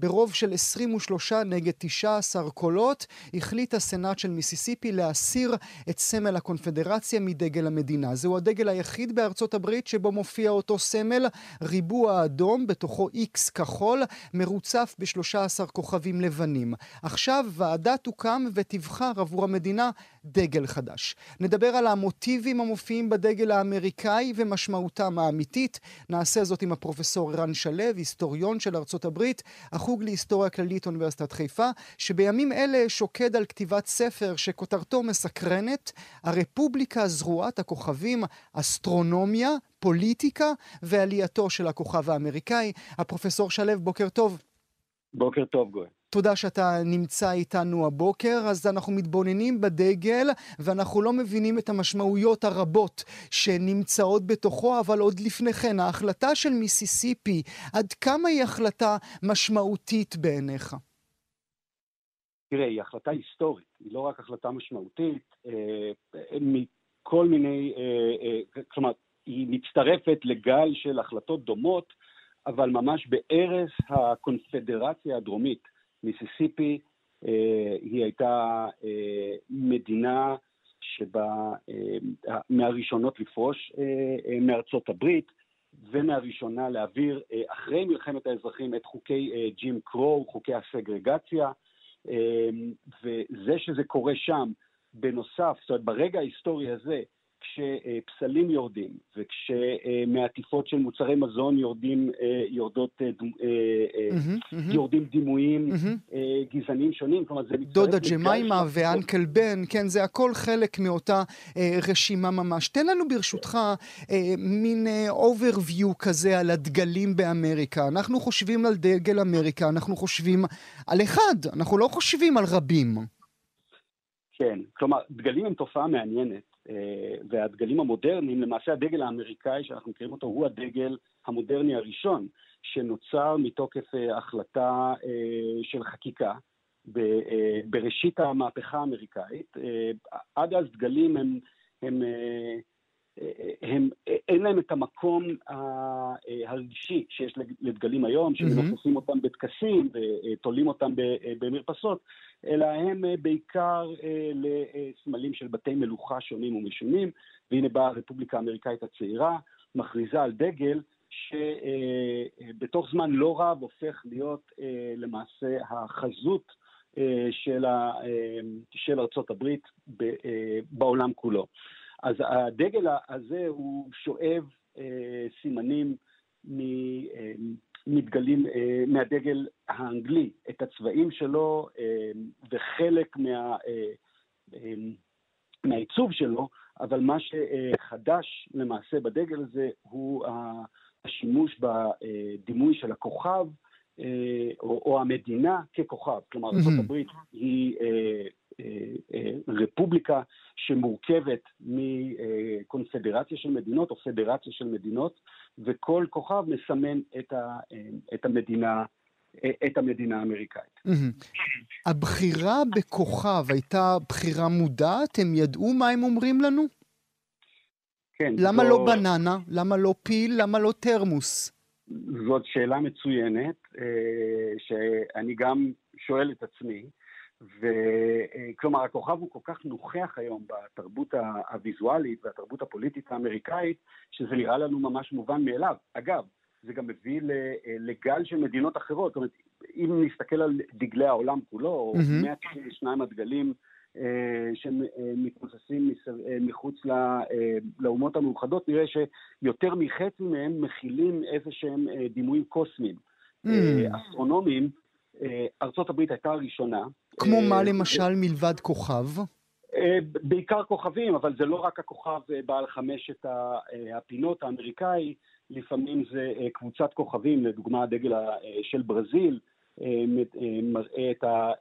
ברוב של 23 נגד 19 קולות, החליט הסנאט של מיסיסיפי להסיר את סמל הקונפדרציה מדגל המדינה. זהו הדגל היחיד בארצות הברית שבו מופיע אותו סמל, ריבוע אדום, בתוכו איקס כחול, מרוצף ב-13 כוכבים לבנים. עכשיו ועדה תוקם ותבחר עבור המדינה דגל חדש. נדבר על המוטיבים המופיעים בדגל האמריקאי ומשמעותם האמיתית. נעשה זאת עם הפרופסור ערן שלו, היסטוריון של ארצות הברית, החוג להיסטוריה כללית אוניברסיטת חיפה, שבימים אלה שוקד על כתיבת ספר שכותרתו מסקרנת, הרפובליקה זרועת הכוכבים, אסטרונומיה, פוליטיקה ועלייתו של הכוכב האמריקאי. הפרופסור שלו, בוקר טוב. בוקר טוב, גואל. תודה שאתה נמצא איתנו הבוקר, אז אנחנו מתבוננים בדגל ואנחנו לא מבינים את המשמעויות הרבות שנמצאות בתוכו, אבל עוד לפני כן, ההחלטה של מיסיסיפי, עד כמה היא החלטה משמעותית בעיניך? תראה, היא החלטה היסטורית, היא לא רק החלטה משמעותית, אה, מכל מיני, אה, אה, כלומר, היא מצטרפת לגל של החלטות דומות, אבל ממש בערש הקונפדרציה הדרומית. מיסיסיפי אה, היא הייתה אה, מדינה שבה אה, מהראשונות לפרוש מארצות הברית ומהראשונה להעביר אחרי מלחמת האזרחים את חוקי ג'ים קרו, חוקי הסגרגציה, וזה שזה קורה שם בנוסף, זאת אומרת ברגע ההיסטורי הזה כשפסלים יורדים וכשמעטיפות של מוצרי מזון יורדים, אה, יורדות, mm-hmm, mm-hmm. יורדים דימויים. גזעניים שונים, כלומר זה מצטרף... דודה ג'מיימה ואנקל בן, כן, זה הכל חלק מאותה רשימה ממש. תן לנו ברשותך מין overview כזה על הדגלים באמריקה. אנחנו חושבים על דגל אמריקה, אנחנו חושבים על אחד, אנחנו לא חושבים על רבים. כן, כלומר, דגלים הם תופעה מעניינת. אה, והדגלים המודרניים, למעשה הדגל האמריקאי שאנחנו מכירים אותו הוא הדגל המודרני הראשון שנוצר מתוקף אה, החלטה אה, של חקיקה בראשית המהפכה האמריקאית. עד אז דגלים הם, הם הם, אין להם את המקום הרגשי שיש לדגלים היום, שמנופפים אותם בטקסים ותולים אותם במרפסות, אלא הם בעיקר לסמלים של בתי מלוכה שונים ומשונים, והנה באה הרפובליקה האמריקאית הצעירה, מכריזה על דגל שבתוך זמן לא רב הופך להיות למעשה החזות של, של ארצות הברית בעולם כולו. אז הדגל הזה הוא שואב אה, סימנים אה, מתגלים אה, מהדגל האנגלי, את הצבעים שלו אה, וחלק מה, אה, אה, מהעיצוב שלו, אבל מה שחדש למעשה בדגל הזה הוא השימוש בדימוי של הכוכב, אה, או, או המדינה ככוכב. כלומר, ארה"ב היא אה, רפובליקה שמורכבת מקונפדרציה של מדינות או פדרציה של מדינות, וכל כוכב מסמן את, ה, את המדינה. את המדינה האמריקאית. הבחירה בכוכב הייתה בחירה מודעת? הם ידעו מה הם אומרים לנו? כן. למה זו... לא בננה? למה לא פיל? למה לא תרמוס? זאת שאלה מצוינת, אה, שאני גם שואל את עצמי. וכלומר, הכוכב הוא כל כך נוכח היום בתרבות הוויזואלית והתרבות הפוליטית האמריקאית, שזה נראה לנו ממש מובן מאליו. אגב, זה גם מביא לגל של מדינות אחרות. זאת אומרת, אם נסתכל על דגלי העולם כולו, או mm-hmm. 192 הדגלים שמתנוססים מחוץ לאומות המאוחדות, נראה שיותר מחצי מהם מכילים איזה שהם דימויים קוסמיים, mm. אסטרונומיים. ארצות הברית הייתה הראשונה. כמו מה למשל מלבד כוכב? בעיקר כוכבים, אבל זה לא רק הכוכב בעל חמשת הפינות האמריקאי, לפעמים זה קבוצת כוכבים, לדוגמה הדגל של ברזיל, מראה את, ה,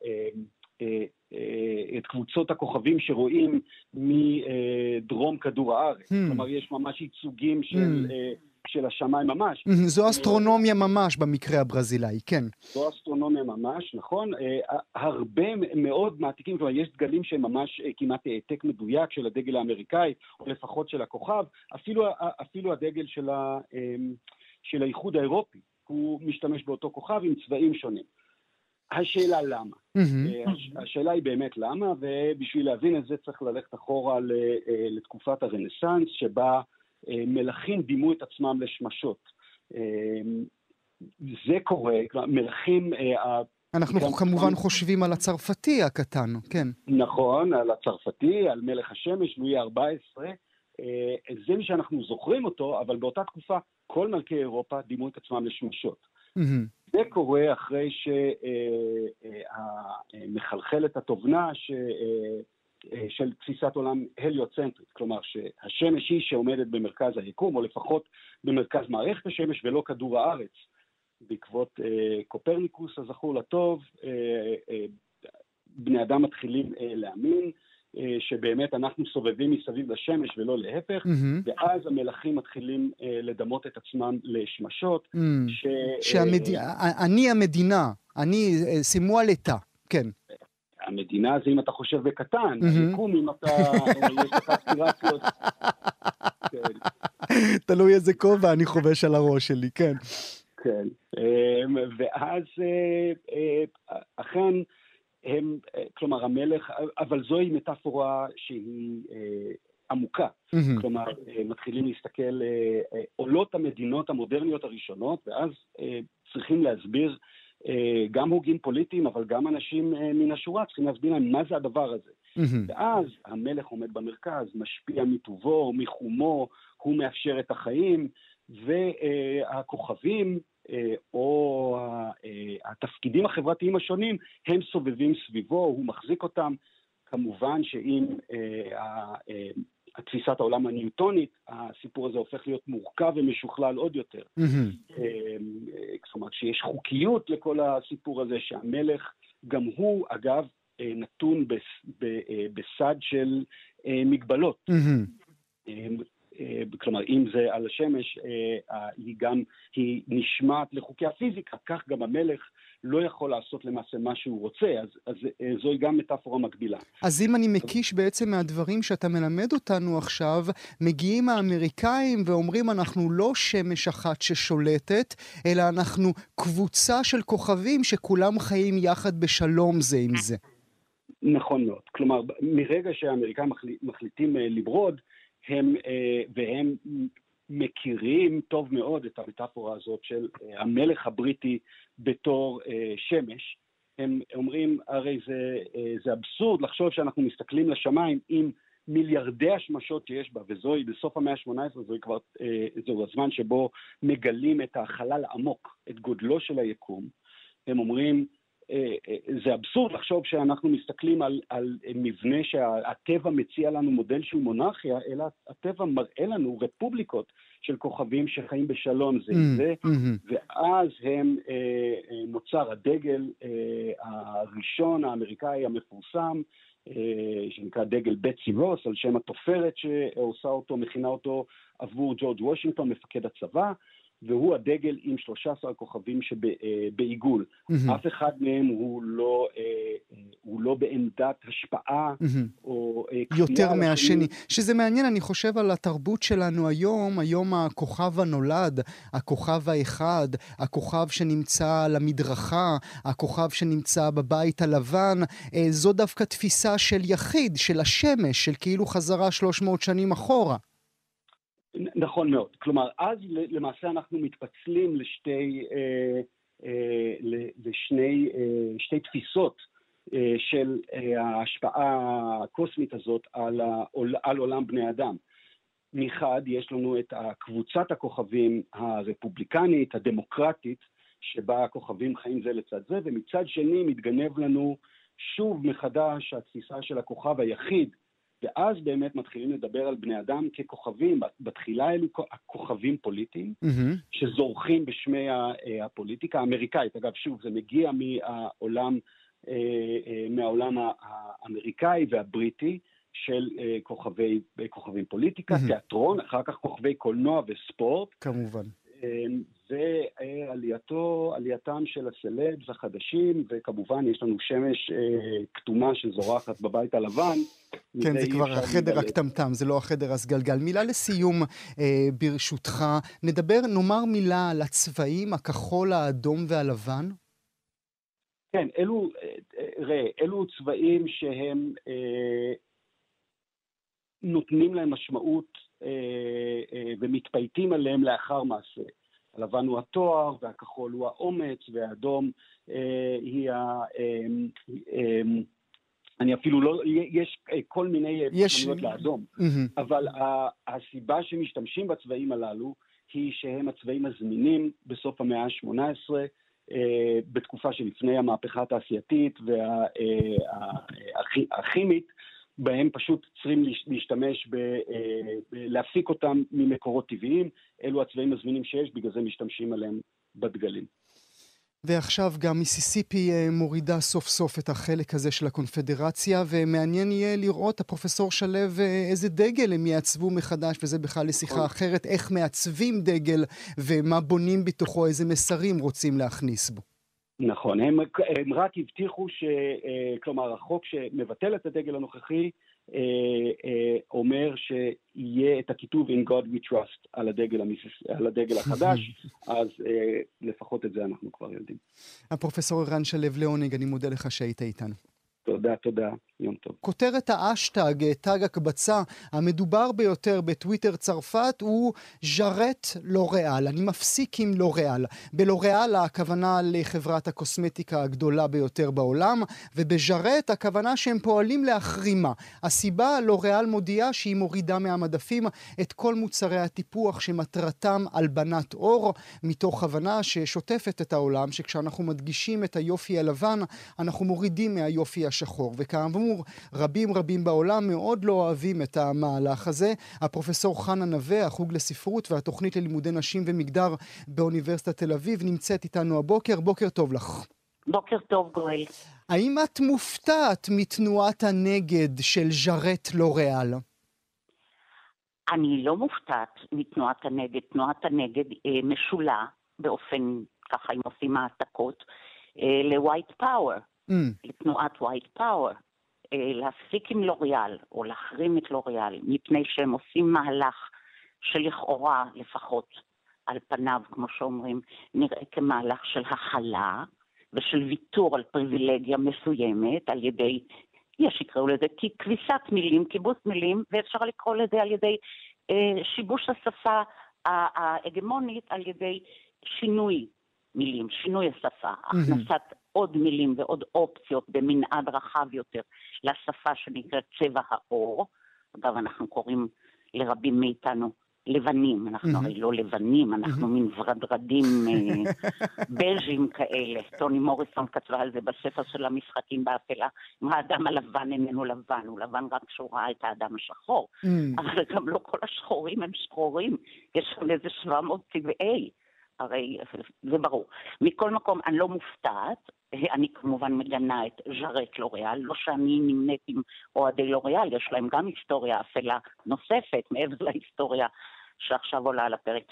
את קבוצות הכוכבים שרואים מדרום כדור הארץ. Hmm. כלומר, יש ממש ייצוגים של... Hmm. של השמיים ממש. זו אסטרונומיה ממש במקרה הברזילאי, כן. זו אסטרונומיה ממש, נכון. הרבה מאוד מעתיקים, כלומר יש דגלים שהם ממש כמעט העתק מדויק של הדגל האמריקאי, או לפחות של הכוכב, אפילו, אפילו הדגל של, ה, של האיחוד האירופי, הוא משתמש באותו כוכב עם צבעים שונים. השאלה למה. השאלה היא באמת למה, ובשביל להבין את זה צריך ללכת אחורה לתקופת הרנסאנס, שבה אה, מלכים דימו את עצמם לשמשות. אה, זה קורה, מלכים... אה, אנחנו כמובן חושבים על הצרפתי הקטן, כן. נכון, על הצרפתי, על מלך השמש, לואי ה-14. זה מי שאנחנו זוכרים אותו, אבל באותה תקופה כל מלכי אירופה דימו את עצמם לשמשות. Mm-hmm. זה קורה אחרי שמחלחלת התובנה ש... אה, של תפיסת עולם הליוצנטרית, כלומר שהשמש היא שעומדת במרכז היקום, או לפחות במרכז מערכת השמש ולא כדור הארץ. בעקבות אה, קופרניקוס הזכור לטוב, אה, אה, בני אדם מתחילים אה, להאמין אה, שבאמת אנחנו סובבים מסביב לשמש ולא להפך, mm-hmm. ואז המלכים מתחילים אה, לדמות את עצמם לשמשות. Mm-hmm. ש... שהמד... אה, אני המדינה, אני, אה, שימו על עטה, כן. המדינה זה אם אתה חושב בקטן, היקום אם אתה, יש לך אספירציות. כן. תלוי איזה כובע אני חובש על הראש שלי, כן. כן, אמ, ואז אה, אה, אכן, הם, אה, כלומר המלך, אבל זוהי מטאפורה שהיא עמוקה. Mm-hmm. כלומר, מתחילים להסתכל, עולות המדינות המודרניות הראשונות, ואז צריכים להסביר גם הוגים פוליטיים, אבל גם אנשים אה, מן השורה צריכים להסביר להם מה זה הדבר הזה. Mm-hmm. ואז המלך עומד במרכז, משפיע מטובו, מחומו, הוא מאפשר את החיים, והכוכבים אה, או התפקידים החברתיים השונים, הם סובבים סביבו, הוא מחזיק אותם. כמובן שאם תפיסת העולם הניוטונית, הסיפור הזה הופך להיות מורכב ומשוכלל עוד יותר. Mm-hmm. כלומר, שיש חוקיות לכל הסיפור הזה, שהמלך, גם הוא, אגב, אה, נתון אה, בסד של מגבלות. Mm-hmm. כלומר, אם זה על השמש, היא גם, היא נשמעת לחוקי הפיזיקה, כך גם המלך לא יכול לעשות למעשה מה שהוא רוצה, אז, אז אה, זוהי גם מטאפורה מקבילה. אז אם אני מקיש בעצם מהדברים שאתה מלמד אותנו עכשיו, מגיעים האמריקאים ואומרים אנחנו לא שמש אחת ששולטת, אלא אנחנו קבוצה של כוכבים שכולם חיים יחד בשלום זה עם זה. נכון מאוד. כלומר, מרגע שהאמריקאים מחליטים אה, לברוד, הם, אה, והם מכירים טוב מאוד את המטאפורה הזאת של אה, המלך הבריטי בתור אה, שמש. הם אומרים, הרי זה, זה אבסורד לחשוב שאנחנו מסתכלים לשמיים עם מיליארדי השמשות שיש בה, וזוהי בסוף המאה ה-18, זוהי כבר, זהו הזמן שבו מגלים את החלל העמוק, את גודלו של היקום. הם אומרים, זה אבסורד לחשוב שאנחנו מסתכלים על, על מבנה שהטבע מציע לנו מודל שהוא מונרכיה, אלא הטבע מראה לנו רפובליקות של כוכבים שחיים בשלום זה עם mm, זה, mm-hmm. ואז הם, אה, נוצר הדגל הראשון האמריקאי המפורסם, שנקרא דגל בטסי רוס, על שם התופרת שעושה אותו, מכינה אותו עבור ג'ורג' וושינגטון, מפקד הצבא. והוא הדגל עם 13 כוכבים שבעיגול. Mm-hmm. אף אחד מהם הוא לא, אה, הוא לא בעמדת השפעה mm-hmm. או אה, יותר מהשני. שזה מעניין, אני חושב על התרבות שלנו היום, היום הכוכב הנולד, הכוכב האחד, הכוכב שנמצא על המדרכה, הכוכב שנמצא בבית הלבן, אה, זו דווקא תפיסה של יחיד, של השמש, של כאילו חזרה 300 שנים אחורה. נכון מאוד. כלומר, אז למעשה אנחנו מתפצלים לשתי, אה, אה, לשני, אה, תפיסות של ההשפעה הקוסמית הזאת על, העול, על עולם בני אדם. מחד, יש לנו את קבוצת הכוכבים הרפובליקנית, הדמוקרטית, שבה הכוכבים חיים זה לצד זה, ומצד שני מתגנב לנו שוב מחדש התפיסה של הכוכב היחיד, ואז באמת מתחילים לדבר על בני אדם ככוכבים. בתחילה אלו הכוכבים פוליטיים, mm-hmm. שזורחים בשמי הפוליטיקה האמריקאית. אגב, שוב, זה מגיע מהעולם, אה, אה, מהעולם האמריקאי והבריטי. של כוכבי, כוכבים פוליטיקה, mm-hmm. תיאטרון, אחר כך כוכבי קולנוע וספורט. כמובן. ועלייתו, עלייתם של הסלבס החדשים, וכמובן יש לנו שמש אה, כתומה שזורחת בבית הלבן. כן, זה כבר החדר הקטמטם, זה לא החדר הסגלגל. מילה לסיום, אה, ברשותך, נדבר, נאמר מילה על הצבעים, הכחול, האדום והלבן. כן, אלו, אה, ראה, אלו צבעים שהם אה, נותנים להם משמעות אה, אה, ומתפייטים עליהם לאחר מעשה. הלבן הוא התואר, והכחול הוא האומץ, והאדום אה, היא ה... אני אפילו לא, יש כל מיני פרשנויות לאדום, mm-hmm. אבל הסיבה שמשתמשים בצבעים הללו היא שהם הצבעים הזמינים בסוף המאה ה-18, בתקופה שלפני המהפכה התעשייתית והכימית, בהם פשוט צריכים להשתמש, ב, אה, להפיק אותם ממקורות טבעיים. אלו הצבעים הזמינים שיש, בגלל זה משתמשים עליהם בדגלים. ועכשיו גם מיסיסיפי אה, מורידה סוף סוף את החלק הזה של הקונפדרציה, ומעניין יהיה לראות, הפרופסור שלו, אה, איזה דגל הם יעצבו מחדש, וזה בכלל לשיחה נכון. אחרת, איך מעצבים דגל, ומה בונים בתוכו, איזה מסרים רוצים להכניס בו. נכון, הם, הם רק הבטיחו ש... אה, כלומר, החוק שמבטל את הדגל הנוכחי אה, אה, אומר שיהיה את הכיתוב In God We Trust על הדגל, המס... על הדגל החדש, אז לפחות את זה אנחנו כבר יודעים. הפרופסור ערן שלו לעונג, אני מודה לך שהיית איתנו. תודה, תודה. יום טוב. כותרת האשטג, תג הקבצה, המדובר ביותר בטוויטר צרפת הוא ז'רט לוריאל. אני מפסיק עם לוריאל. בלוריאל הכוונה לחברת הקוסמטיקה הגדולה ביותר בעולם, ובז'רט הכוונה שהם פועלים להחרימה. הסיבה, לוריאל מודיעה שהיא מורידה מהמדפים את כל מוצרי הטיפוח שמטרתם הלבנת עור, מתוך הבנה ששוטפת את העולם, שכשאנחנו מדגישים את היופי הלבן, אנחנו מורידים מהיופי השחור. וכאמור, כאמור, רבים רבים בעולם מאוד לא אוהבים את המהלך הזה. הפרופסור חנה נווה, החוג לספרות והתוכנית ללימודי נשים ומגדר באוניברסיטת תל אביב, נמצאת איתנו הבוקר. בוקר טוב לך. בוקר טוב, גואל. האם את מופתעת מתנועת הנגד של ז'רט לוריאל? אני לא מופתעת מתנועת הנגד. תנועת הנגד אה, משולה באופן, ככה אם עושים העתקות, אה, ל-white power, mm. לתנועת white power. אה, להפסיק עם לוריאל, או להחרים את לוריאל, מפני שהם עושים מהלך שלכאורה, לפחות על פניו, כמו שאומרים, נראה כמהלך של הכלה ושל ויתור על פריבילגיה מסוימת על ידי, יש יקראו לזה כביסת מילים, כיבוס מילים, ואפשר לקרוא לזה על ידי אה, שיבוש השפה ההגמונית על ידי שינוי מילים, שינוי השפה, הכנסת עוד מילים ועוד אופציות במנעד רחב יותר לשפה שנקראת צבע העור. אגב, אנחנו קוראים לרבים מאיתנו לבנים, אנחנו הרי לא לבנים, אנחנו מין ורדרדים אה, בז'ים כאלה. טוני מוריסון כתבה על זה בספר של המשחקים באפלה. האדם הלבן איננו לבן, הוא לבן רק כשהוא ראה את האדם השחור. אבל גם לא כל השחורים הם שחורים, יש שם איזה 700 צבעי. הרי זה ברור. מכל מקום, אני לא מופתעת, אני כמובן מגנה את ז'רט לוריאל, לא שאני נמנית עם אוהדי לוריאל, יש להם גם היסטוריה אפלה נוספת, מעבר להיסטוריה שעכשיו עולה על הפרק.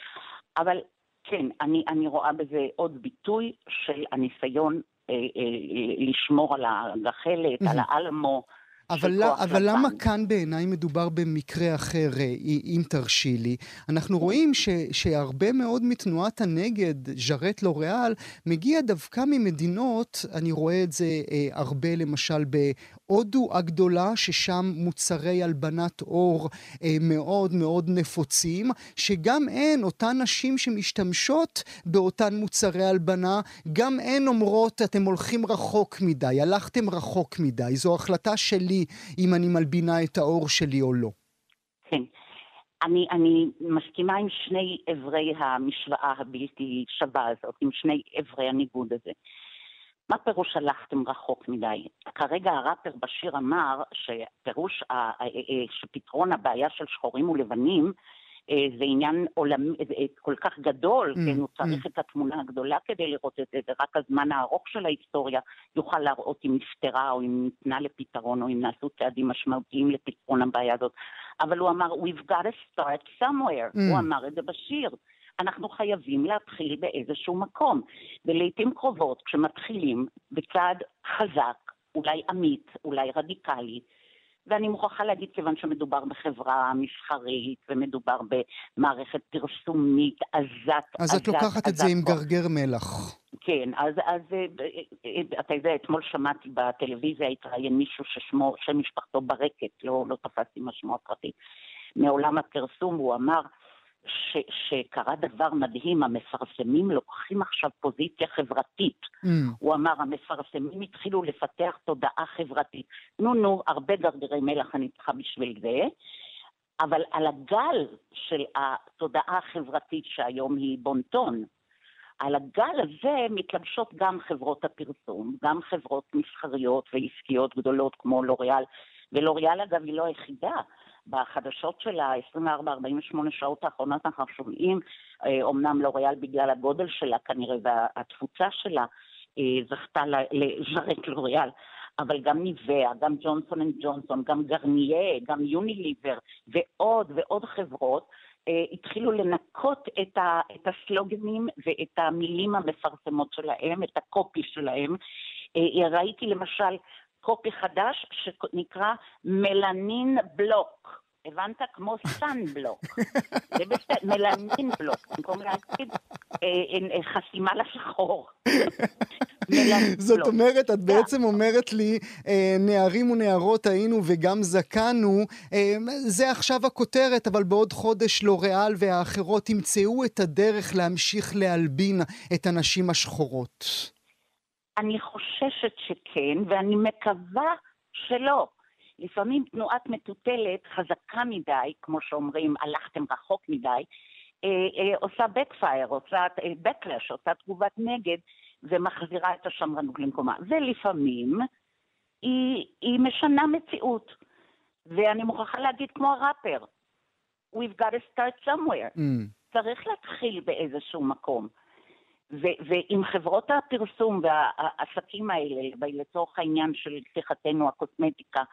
אבל כן, אני, אני רואה בזה עוד ביטוי של הניסיון אה, אה, לשמור על הגחלת, על האלמו, אבל, כוח אבל. למה כאן בעיניי מדובר במקרה אחר, אה, אם תרשי לי? אנחנו רואים ש, שהרבה מאוד מתנועת הנגד, ז'רט לוריאל, מגיע דווקא ממדינות, אני רואה את זה אה, הרבה למשל בהודו הגדולה, ששם מוצרי הלבנת עור אה, מאוד מאוד נפוצים, שגם הן, אותן נשים שמשתמשות באותן מוצרי הלבנה, גם הן אומרות, אתם הולכים רחוק מדי, הלכתם רחוק מדי, זו החלטה שלי אם אני מלבינה את העור שלי או לא. כן. אני, אני מסכימה עם שני אברי המשוואה הבלתי שווה הזאת, עם שני אברי הניגוד הזה. מה פירוש הלכתם רחוק מדי? כרגע הראפר בשיר אמר שפירוש, שפתרון הבעיה של שחורים ולבנים זה עניין עולמי, אה, כל כך גדול, mm, כן, הוא צריך mm. את התמונה הגדולה כדי לראות את זה, ורק הזמן הארוך של ההיסטוריה יוכל להראות אם נפתרה או אם ניתנה לפתרון או אם נעשו צעדים משמעותיים לפתרון הבעיה הזאת. אבל הוא אמר, We've got to start somewhere, mm. הוא אמר את זה בשיר. אנחנו חייבים להתחיל באיזשהו מקום. ולעיתים קרובות, כשמתחילים בצעד חזק, אולי אמיץ, אולי רדיקלי, ואני מוכרחה להגיד, כיוון שמדובר בחברה מסחרית ומדובר במערכת פרסומית עזת, אז עזת, את לוקחת עזת, את זה עם גרגר מלח. כן, אז, אז אה, אה, אתה יודע, אתמול שמעתי בטלוויזיה, התראיין מישהו ששמו, שם משפחתו ברקת, לא, לא תפסתי מה שמו הפרטי, מעולם הפרסום, הוא אמר, ש, שקרה דבר מדהים, המפרסמים לוקחים עכשיו פוזיציה חברתית. Mm. הוא אמר, המפרסמים התחילו לפתח תודעה חברתית. נו נו, הרבה גרגירי מלח אני צריכה בשביל זה, אבל על הגל של התודעה החברתית שהיום היא בונטון, על הגל הזה מתלבשות גם חברות הפרסום, גם חברות מסחריות ועסקיות גדולות כמו לוריאל, ולוריאל אגב היא לא היחידה. בחדשות של ה-24-48 שעות האחרונות אנחנו שומעים, אומנם לא ריאל בגלל הגודל שלה כנראה והתפוצה שלה, אה, זכתה לז'רק לוריאל, אבל גם ניבאה, גם ג'ונסון אנד ג'ונסון, גם גרניה, גם יוניליבר ועוד ועוד חברות, אה, התחילו לנקות את, ה, את הסלוגנים ואת המילים המפרסמות שלהם, את הקופי שלהם. אה, ראיתי למשל קופי חדש שנקרא מלנין בלוק. הבנת? כמו סאן בלוק. זה בסדר, מלנין בלוק, במקום להגיד אה, אה, חסימה לשחור. זאת אומרת, את בעצם אומרת לי, אה, נערים ונערות היינו וגם זקנו, זה עכשיו הכותרת, אבל בעוד חודש לוריאל והאחרות ימצאו את הדרך להמשיך להלבין את הנשים השחורות. אני חוששת שכן, ואני מקווה שלא. לפעמים תנועת מטוטלת חזקה מדי, כמו שאומרים, הלכתם רחוק מדי, אה, אה, עושה backfire, עושה אה, backlash, עושה תגובת נגד, ומחזירה את השמרנות למקומה. ולפעמים היא, היא משנה מציאות. ואני מוכרחה להגיד כמו הראפר, We've got to start somewhere. Mm. צריך להתחיל באיזשהו מקום. ועם חברות הפרסום והעסקים האלה, לצורך העניין של שיחתנו הקוסמטיקה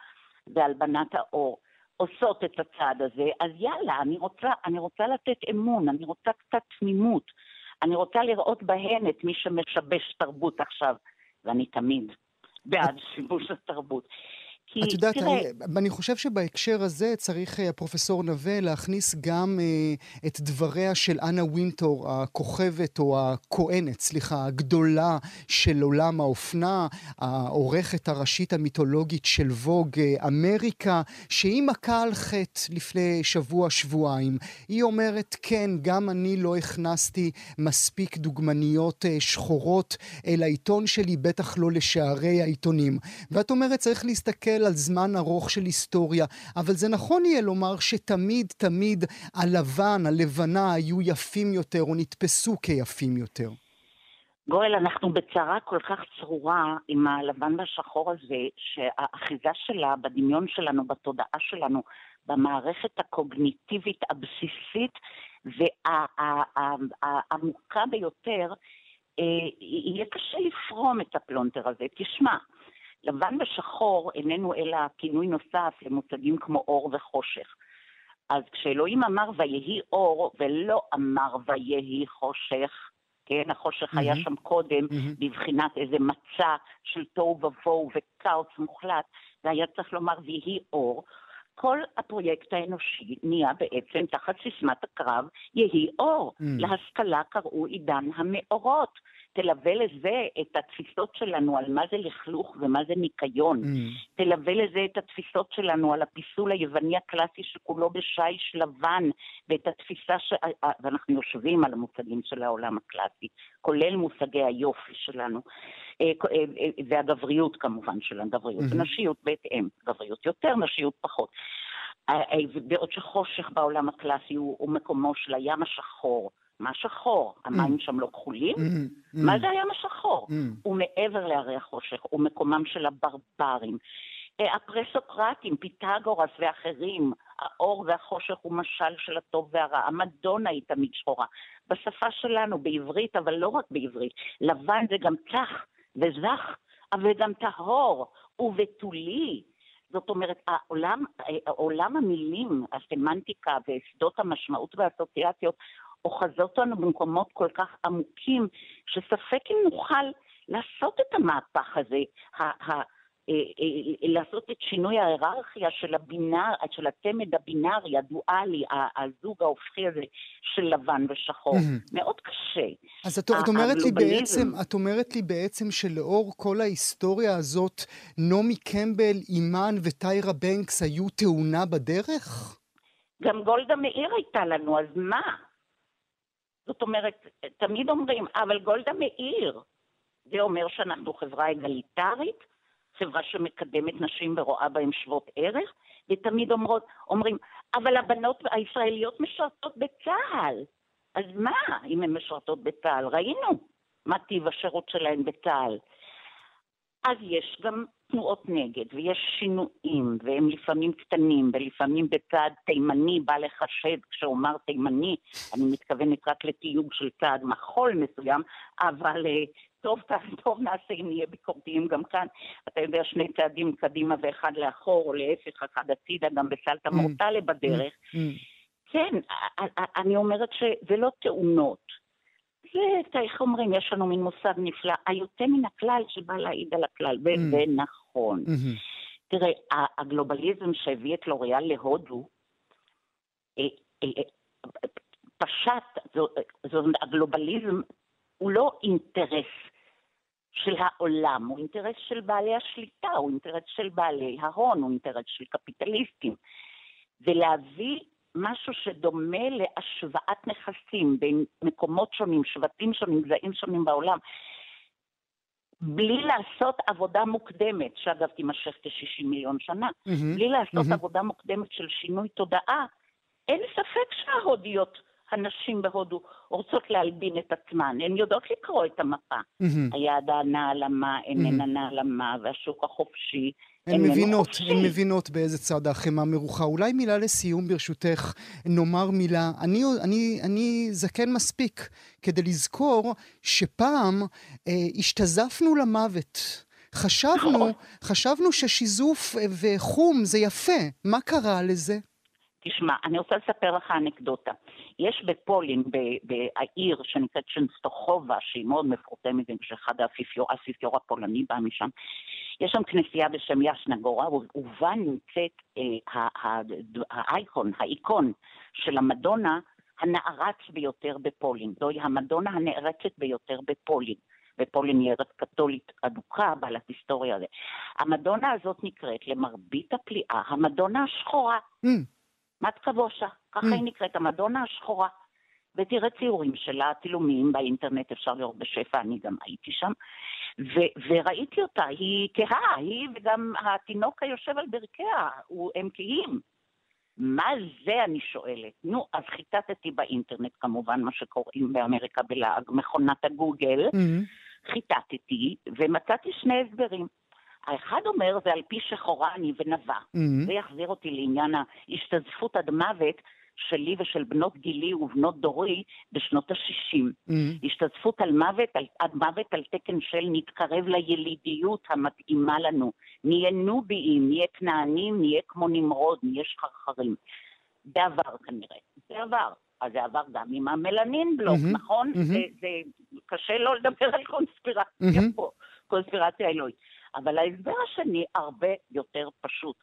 והלבנת העור, עושות את הצעד הזה, אז יאללה, אני רוצה, אני רוצה לתת אמון, אני רוצה קצת תמימות, אני רוצה לראות בהן את מי שמשבש תרבות עכשיו, ואני תמיד בעד שיבוש התרבות. כי את יודעת, תראה... אני, אני חושב שבהקשר הזה צריך אה, הפרופסור נווה להכניס גם אה, את דבריה של אנה וינטור, הכוכבת או הכהנת, סליחה, הגדולה של עולם האופנה, העורכת הראשית המיתולוגית של ווג אה, אמריקה, שהיא מכה על חטא לפני שבוע-שבועיים. היא אומרת, כן, גם אני לא הכנסתי מספיק דוגמניות אה, שחורות אל העיתון שלי, בטח לא לשערי העיתונים. ואת אומרת, צריך להסתכל על זמן ארוך של היסטוריה, אבל זה נכון יהיה לומר שתמיד תמיד הלבן, הלבנה, היו יפים יותר או נתפסו כיפים יותר. גואל, אנחנו בצרה כל כך צרורה עם הלבן והשחור הזה, שהאחיזה שלה בדמיון שלנו, בתודעה שלנו, במערכת הקוגניטיבית הבסיסית והעמוקה ביותר, אה, יהיה קשה לפרום את הפלונטר הזה. תשמע, לבן ושחור איננו אלא כינוי נוסף למושגים כמו אור וחושך. אז כשאלוהים אמר ויהי אור ולא אמר ויהי חושך, כן, החושך mm-hmm. היה שם קודם, mm-hmm. בבחינת איזה מצע של תוהו ובוהו וכאוס מוחלט, והיה צריך לומר ויהי אור. כל הפרויקט האנושי נהיה בעצם תחת סיסמת הקרב יהי אור. Mm. להשכלה קראו עידן המאורות. תלווה לזה את התפיסות שלנו על מה זה לכלוך ומה זה ניקיון. Mm. תלווה לזה את התפיסות שלנו על הפיסול היווני הקלאסי שכולו בשיש לבן, ואת התפיסה ש... ואנחנו יושבים על המושגים של העולם הקלאסי, כולל מושגי היופי שלנו, אה, אה, אה, והגבריות כמובן של הגבריות, mm-hmm. נשיות בהתאם, גבריות יותר, נשיות פחות. בעוד שחושך בעולם הקלאסי הוא, הוא מקומו של הים השחור. מה שחור? המים mm. שם לא כחולים? Mm, mm. מה זה הים השחור? הוא מעבר להרי החושך, הוא מקומם של הברברים. אה, הפרסוקרטים, פיתגורס ואחרים, האור והחושך הוא משל של הטוב והרע. המדונה היא תמיד שחורה. בשפה שלנו, בעברית, אבל לא רק בעברית, לבן זה גם צח וזך, אבל גם טהור ובתולי. זאת אומרת, העולם, אה, עולם המילים, הסמנטיקה ושדות המשמעות והאסוציאציות אוחזות אותנו במקומות כל כך עמוקים, שספק אם נוכל לעשות את המהפך הזה, ה- ה- אה, אה, לעשות את שינוי ההיררכיה של הבינאר, של התמד הבינארי, הדואלי, הזוג ההופכי הזה של לבן ושחור. מאוד קשה. אז את, את, אומרת לי בעצם, את אומרת לי בעצם שלאור כל ההיסטוריה הזאת, נעמי קמבל, אימן וטיירה בנקס היו תאונה בדרך? גם גולדה מאיר הייתה לנו, אז מה? זאת אומרת, תמיד אומרים, אבל גולדה מאיר. זה אומר שאנחנו חברה אגליטרית, חברה שמקדמת נשים ורואה בהן שוות ערך, ותמיד אומרות, אומרים, אבל הבנות הישראליות משרתות בצה"ל. אז מה אם הן משרתות בצה"ל? ראינו מה טיב השירות שלהן בצה"ל. אז יש גם תנועות נגד, ויש שינויים, והם לפעמים קטנים, ולפעמים בצעד תימני בא לחשד, כשאומר תימני, אני מתכוונת רק לתיוג של צעד מחול מסוים, אבל אה, טוב, טוב נעשה אם נהיה ביקורתיים גם כאן. אתה יודע, שני צעדים קדימה ואחד לאחור, או להפך, אחד הצידה, גם בסלטה mm. מורטלה בדרך. Mm. כן, אני אומרת שזה לא תאונות. זה, איך אומרים, יש לנו מין מושג נפלא, היוצא מן הכלל שבא להעיד על הכלל, mm. נכון. Mm-hmm. תראה, הגלובליזם שהביא את לוריאל להודו, אה, אה, אה, פשט, הגלובליזם הוא לא אינטרס של העולם, הוא אינטרס של בעלי השליטה, הוא אינטרס של בעלי ההון, הוא אינטרס של קפיטליסטים. ולהביא משהו שדומה להשוואת נכסים בין מקומות שונים, שבטים שונים, גזעים שונים בעולם, בלי לעשות עבודה מוקדמת, שאגב תימשך כ-60 מיליון שנה, mm-hmm, בלי לעשות mm-hmm. עבודה מוקדמת של שינוי תודעה, אין ספק שההודיות, הנשים בהודו, רוצות להלבין את עצמן, הן יודעות לקרוא את המפה. Mm-hmm. היד הנעלמה איננה mm-hmm. נעלמה, והשוק החופשי הן מבינות, הן מבינות באיזה צד החמאה מרוחה. אולי מילה לסיום ברשותך, נאמר מילה. אני, אני, אני זקן מספיק כדי לזכור שפעם אה, השתזפנו למוות. חשבנו, חשבנו ששיזוף וחום זה יפה. מה קרה לזה? תשמע, אני רוצה לספר לך אנקדוטה. יש בפולין, בעיר שנקראת שנסטוחובה, שהיא מאוד מפורסמת, שאחד האפיפיור, האפיפיור הפולני בא משם, יש שם כנסייה בשם ישנגורה, ובה נמצאת אה, האייקון, האיקון של המדונה הנערץ ביותר בפולין. זוהי המדונה הנערצת ביותר בפולין. ופולין היא ארץ קתולית אדוקה, בעלת היסטוריה. המדונה הזאת נקראת, למרבית הפליאה, המדונה השחורה. Mm. מתקבושה, ככה mm. היא נקראת, המדונה השחורה. ותראה ציורים שלה, צילומים באינטרנט, אפשר לראות בשפע, אני גם הייתי שם. ו- וראיתי אותה, היא כהה, היא וגם התינוק היושב על ברכיה, הם כהים. מה זה, אני שואלת? נו, אז חיטטתי באינטרנט, כמובן, מה שקוראים באמריקה בלעג, מכונת הגוגל. Mm-hmm. חיטטתי, ומצאתי שני הסברים. האחד אומר, זה על פי שחורה אני ונבע. Mm-hmm. זה יחזיר אותי לעניין ההשתזפות עד מוות שלי ושל בנות גילי ובנות דורי בשנות ה-60. Mm-hmm. השתזפות על מוות, על, עד מוות על תקן של נתקרב לילידיות המתאימה לנו. נהיה נוביים, נהיה כנענים, נהיה כמו נמרוד, נהיה שחרחרים. בעבר כנראה, בעבר. ככה זה עבר גם עם המלנין בלוק, mm-hmm, נכון? Mm-hmm. זה, זה קשה לא לדבר על קונספירציה mm-hmm. פה, קונספירציה אלוהית. אבל ההסבר השני הרבה יותר פשוט.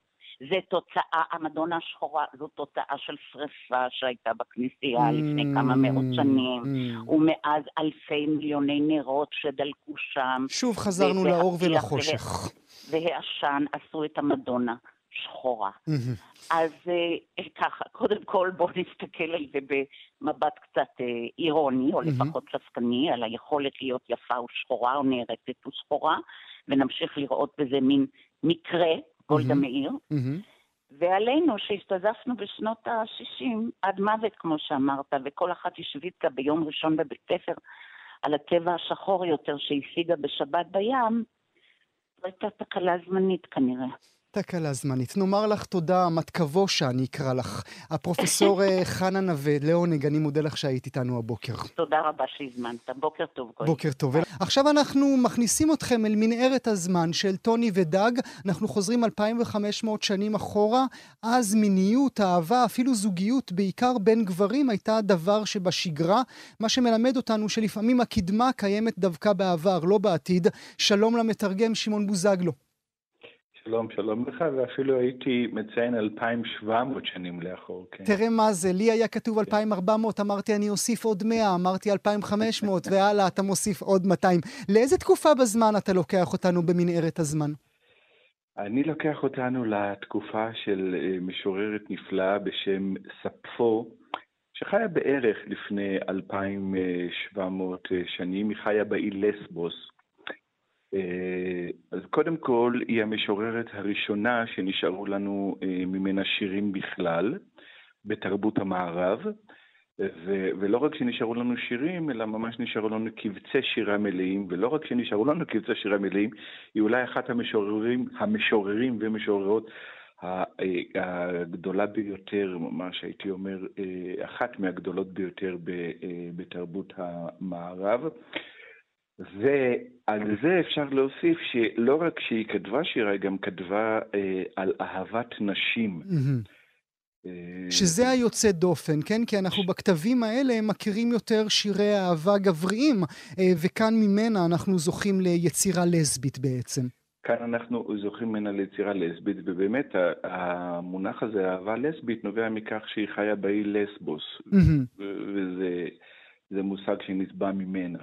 זה תוצאה, המדונה השחורה זו תוצאה של שריפה שהייתה בכנסייה mm, לפני כמה מאות שנים, mm. ומאז אלפי מיליוני נרות שדלקו שם. שוב חזרנו לאור ולחושך. והעשן עשו את המדונה שחורה. Mm-hmm. אז אה, ככה, קודם כל בואו נסתכל על זה במבט קצת אה, אירוני, או mm-hmm. לפחות ספקני, על היכולת להיות יפה ושחורה, או נערצת ושחורה, ונמשיך לראות בזה מין מקרה גולדה מאיר. ועלינו שהשתזפנו בשנות ה-60 עד מוות, כמו שאמרת, וכל אחת השוויצה ביום ראשון בבית ספר על הצבע השחור יותר שהשיגה בשבת בים, זו הייתה תקלה זמנית כנראה. תקלה זמנית. נאמר לך תודה, מתכבושה אני אקרא לך. הפרופסור אה, חנה נווה, לעונג, אני מודה לך שהיית איתנו הבוקר. תודה רבה שהזמנת. בוקר טוב. גוי. בוקר טוב. עכשיו אנחנו מכניסים אתכם אל מנהרת הזמן של טוני ודג. אנחנו חוזרים 2,500 שנים אחורה. אז מיניות, אהבה, אפילו זוגיות, בעיקר בין גברים, הייתה דבר שבשגרה. מה שמלמד אותנו שלפעמים הקדמה קיימת דווקא בעבר, לא בעתיד. שלום למתרגם שמעון בוזגלו. שלום, שלום לך, ואפילו הייתי מציין 2,700 שנים לאחור, כן. תראה מה זה, לי היה כתוב 2,400, אמרתי אני אוסיף עוד 100, אמרתי 2,500, והלאה, אתה מוסיף עוד 200. לאיזה תקופה בזמן אתה לוקח אותנו במנהרת הזמן? אני לוקח אותנו לתקופה של אה, משוררת נפלאה בשם ספפו, שחיה בערך לפני 2,700 אה, שנים, היא חיה באי לסבוס. אה, אז קודם כל, היא המשוררת הראשונה שנשארו לנו אה, ממנה שירים בכלל, בתרבות המערב, ו- ולא רק שנשארו לנו שירים, אלא ממש נשארו לנו קבצי שירה מלאים, ולא רק שנשארו לנו קבצי שירה מלאים, היא אולי אחת המשוררים, המשוררים ומשוררות הגדולה ביותר, ממש הייתי אומר, אה, אחת מהגדולות ביותר בתרבות המערב. ועל זה אפשר להוסיף שלא רק שהיא כתבה שירה, היא גם כתבה אה, על אהבת נשים. אה, שזה היוצא דופן, כן? כי אנחנו בכתבים האלה מכירים יותר שירי אהבה גבריים, אה, וכאן ממנה אנחנו זוכים ליצירה לסבית בעצם. כאן אנחנו זוכים ממנה ליצירה לסבית, ובאמת המונח הזה, אהבה לסבית, נובע מכך שהיא חיה באי לסבוס, וזה מושג שנתבע ממנה.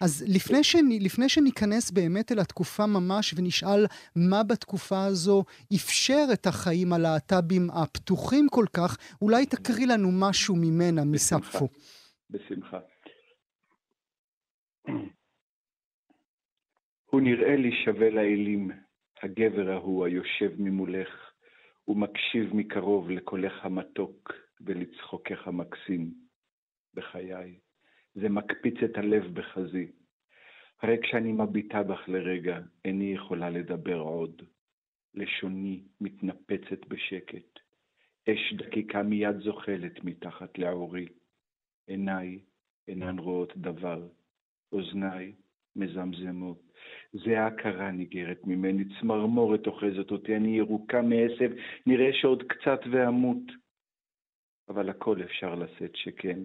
אז לפני, שנ, לפני שניכנס באמת אל התקופה ממש ונשאל מה בתקופה הזו אפשר את החיים הלהט"בים הפתוחים כל כך, אולי תקריא לנו משהו ממנה, מספפו. בשמחה. הוא נראה לי שווה לאלים, הגבר ההוא היושב ממולך, ומקשיב מקרוב לקולך המתוק ולצחוקך המקסים. בחיי, זה מקפיץ את הלב בחזי. הרי כשאני מביטה בך לרגע, איני יכולה לדבר עוד. לשוני מתנפצת בשקט. אש דקיקה מיד זוחלת מתחת לעורי. עיניי אינן רואות דבר. אוזניי מזמזמות. זה ההכרה ניגרת ממני, צמרמורת אוחזת אותי, אני ירוקה מעשב, נראה שעוד קצת ואמות. אבל הכל אפשר לשאת שכן.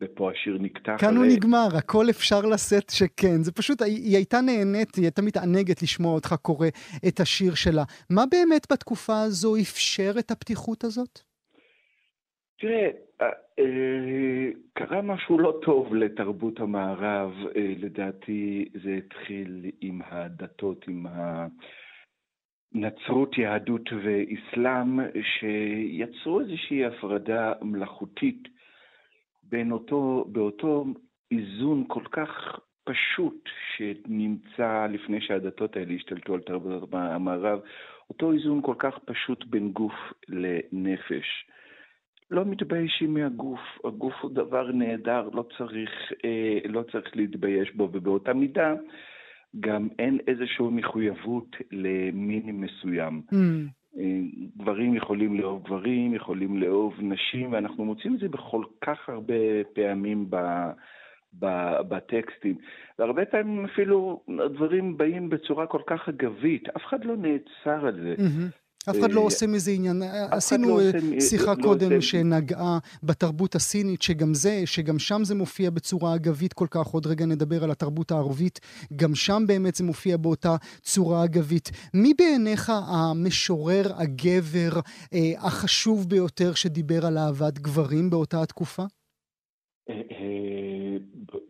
ופה השיר נקטע. כאן הוא נגמר, הכל אפשר לשאת שכן. זה פשוט, היא הייתה נהנית, היא הייתה מתענגת לשמוע אותך קורא את השיר שלה. מה באמת בתקופה הזו אפשר את הפתיחות הזאת? תראה, אה, אה, קרה משהו לא טוב לתרבות המערב. אה, לדעתי זה התחיל עם הדתות, עם הנצרות, יהדות ואסלאם, שיצרו איזושהי הפרדה מלאכותית בין אותו, באותו איזון כל כך פשוט שנמצא לפני שהדתות האלה השתלטו על תרבות המערב, אותו איזון כל כך פשוט בין גוף לנפש. לא מתביישים מהגוף, הגוף הוא דבר נהדר, לא צריך, אה, לא צריך להתבייש בו, ובאותה מידה גם אין איזושהי מחויבות למין מסוים. Mm. גברים יכולים לאהוב גברים, יכולים לאהוב נשים, ואנחנו מוצאים את זה בכל כך הרבה פעמים ב, ב, בטקסטים. והרבה פעמים אפילו הדברים באים בצורה כל כך אגבית, אף אחד לא נעצר על זה. Mm-hmm. אף אחד לא עושה מזה עניין. עשינו לא שיחה לא קודם עושה... שנגעה בתרבות הסינית, שגם זה, שגם שם זה מופיע בצורה אגבית כל כך. עוד רגע נדבר על התרבות הערבית, גם שם באמת זה מופיע באותה צורה אגבית. מי בעיניך המשורר, הגבר, אה, החשוב ביותר שדיבר על אהבת גברים באותה התקופה?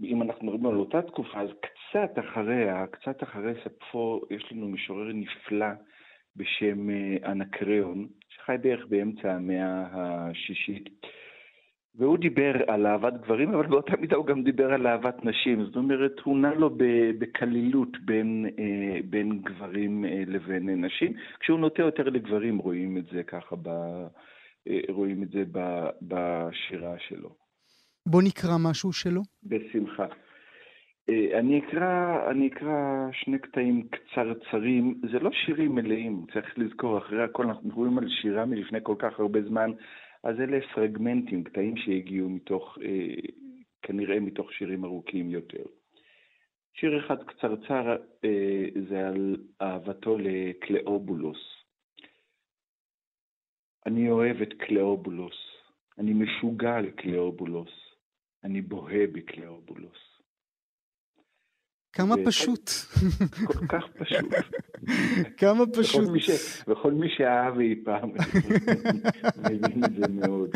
אם אנחנו מדברים על אותה תקופה, אז קצת אחריה, קצת אחרי ספפו, יש לנו משורר נפלא בשם אה, אנקריאון, שחי בערך באמצע המאה השישית. והוא דיבר על אהבת גברים, אבל באותה מידה הוא גם דיבר על אהבת נשים. זאת אומרת, הוא נע לו בקלילות בין, אה, בין גברים אה, לבין נשים. כשהוא נוטה יותר לגברים, רואים את זה ככה, ב, רואים את זה בשירה שלו. בוא נקרא משהו שלו. בשמחה. אה, אני אקרא, אני אקרא שני קטעים קצרצרים, זה לא שירים מלאים, צריך לזכור, אחרי הכל אנחנו מדברים על שירה מלפני כל כך הרבה זמן, אז אלה פרגמנטים, קטעים שהגיעו מתוך, אה, כנראה מתוך שירים ארוכים יותר. שיר אחד קצרצר אה, זה על אהבתו לקלאובולוס. אני אוהב את קלאובולוס, אני משוגע על קלאובולוס. אני בוהה בקלאובולוס. כמה פשוט. כל כך פשוט. כמה פשוט. וכל מי שאהב אי פעם, מבין את זה מאוד.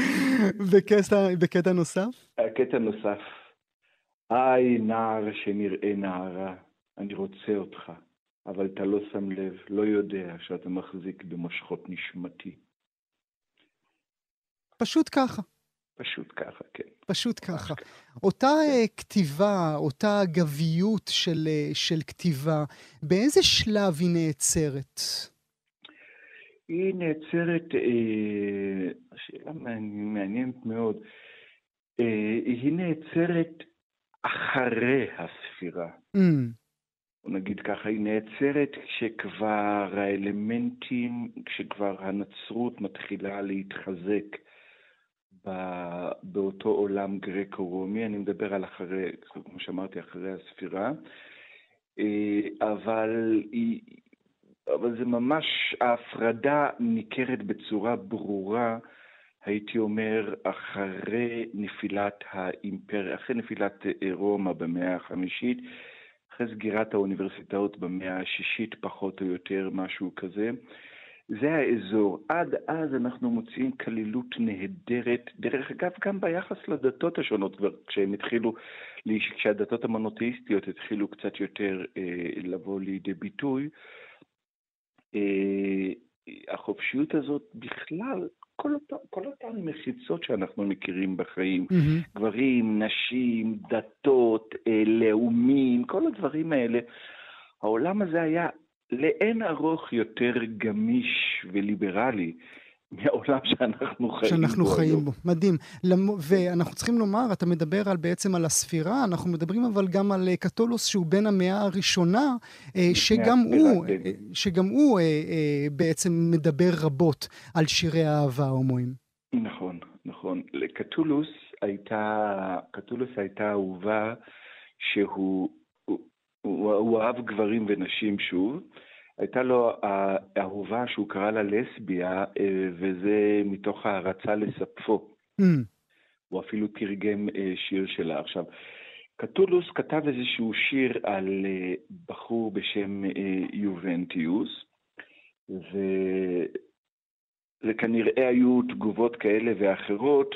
בקטע נוסף? הקטע נוסף. היי, נער שנראה נערה, אני רוצה אותך, אבל אתה לא שם לב, לא יודע שאתה מחזיק במושכות נשמתי. פשוט ככה. פשוט ככה, כן. פשוט ככה. אותה כן. כתיבה, אותה גביות של, אה, של כתיבה, באיזה שלב היא נעצרת? היא נעצרת, אה, שאלה מעניינת מאוד, אה, היא נעצרת אחרי הספירה. Mm. נגיד ככה, היא נעצרת כשכבר האלמנטים, כשכבר הנצרות מתחילה להתחזק. באותו עולם גרקו-רומי, אני מדבר על אחרי, כמו שאמרתי, אחרי הספירה, אה, אבל, היא, אבל זה ממש, ההפרדה ניכרת בצורה ברורה, הייתי אומר, אחרי נפילת האימפריה, אחרי נפילת אה, רומא במאה החמישית, אחרי סגירת האוניברסיטאות במאה השישית, פחות או יותר, משהו כזה. זה האזור. עד אז אנחנו מוצאים כלילות נהדרת, דרך אגב, גם ביחס לדתות השונות, כבר כשהם התחילו, כשהדתות המונותאיסטיות התחילו קצת יותר אה, לבוא לידי ביטוי, אה, החופשיות הזאת בכלל, כל, אותה, כל אותן מחיצות שאנחנו מכירים בחיים, mm-hmm. גברים, נשים, דתות, אה, לאומים, כל הדברים האלה, העולם הזה היה לאין ארוך יותר גמיש וליברלי מהעולם שאנחנו חיים שאנחנו בו. חיים בו, מדהים. למ... ואנחנו צריכים לומר, אתה מדבר על בעצם על הספירה, אנחנו מדברים אבל גם על אה, קתולוס שהוא בן המאה הראשונה, אה, שגם הוא, כן. אה, שגם הוא בעצם מדבר רבות על שירי האהבה ההומואים. נכון, נכון. לקתולוס הייתה, קתולוס הייתה אהובה שהוא הוא, הוא אהב גברים ונשים שוב. הייתה לו אהובה שהוא קרא לה לסביה, אה, וזה מתוך הערצה לספפו. Mm. הוא אפילו תרגם אה, שיר שלה. עכשיו, קטולוס כתב איזשהו שיר על אה, בחור בשם יובנטיוס, ו... וכנראה היו תגובות כאלה ואחרות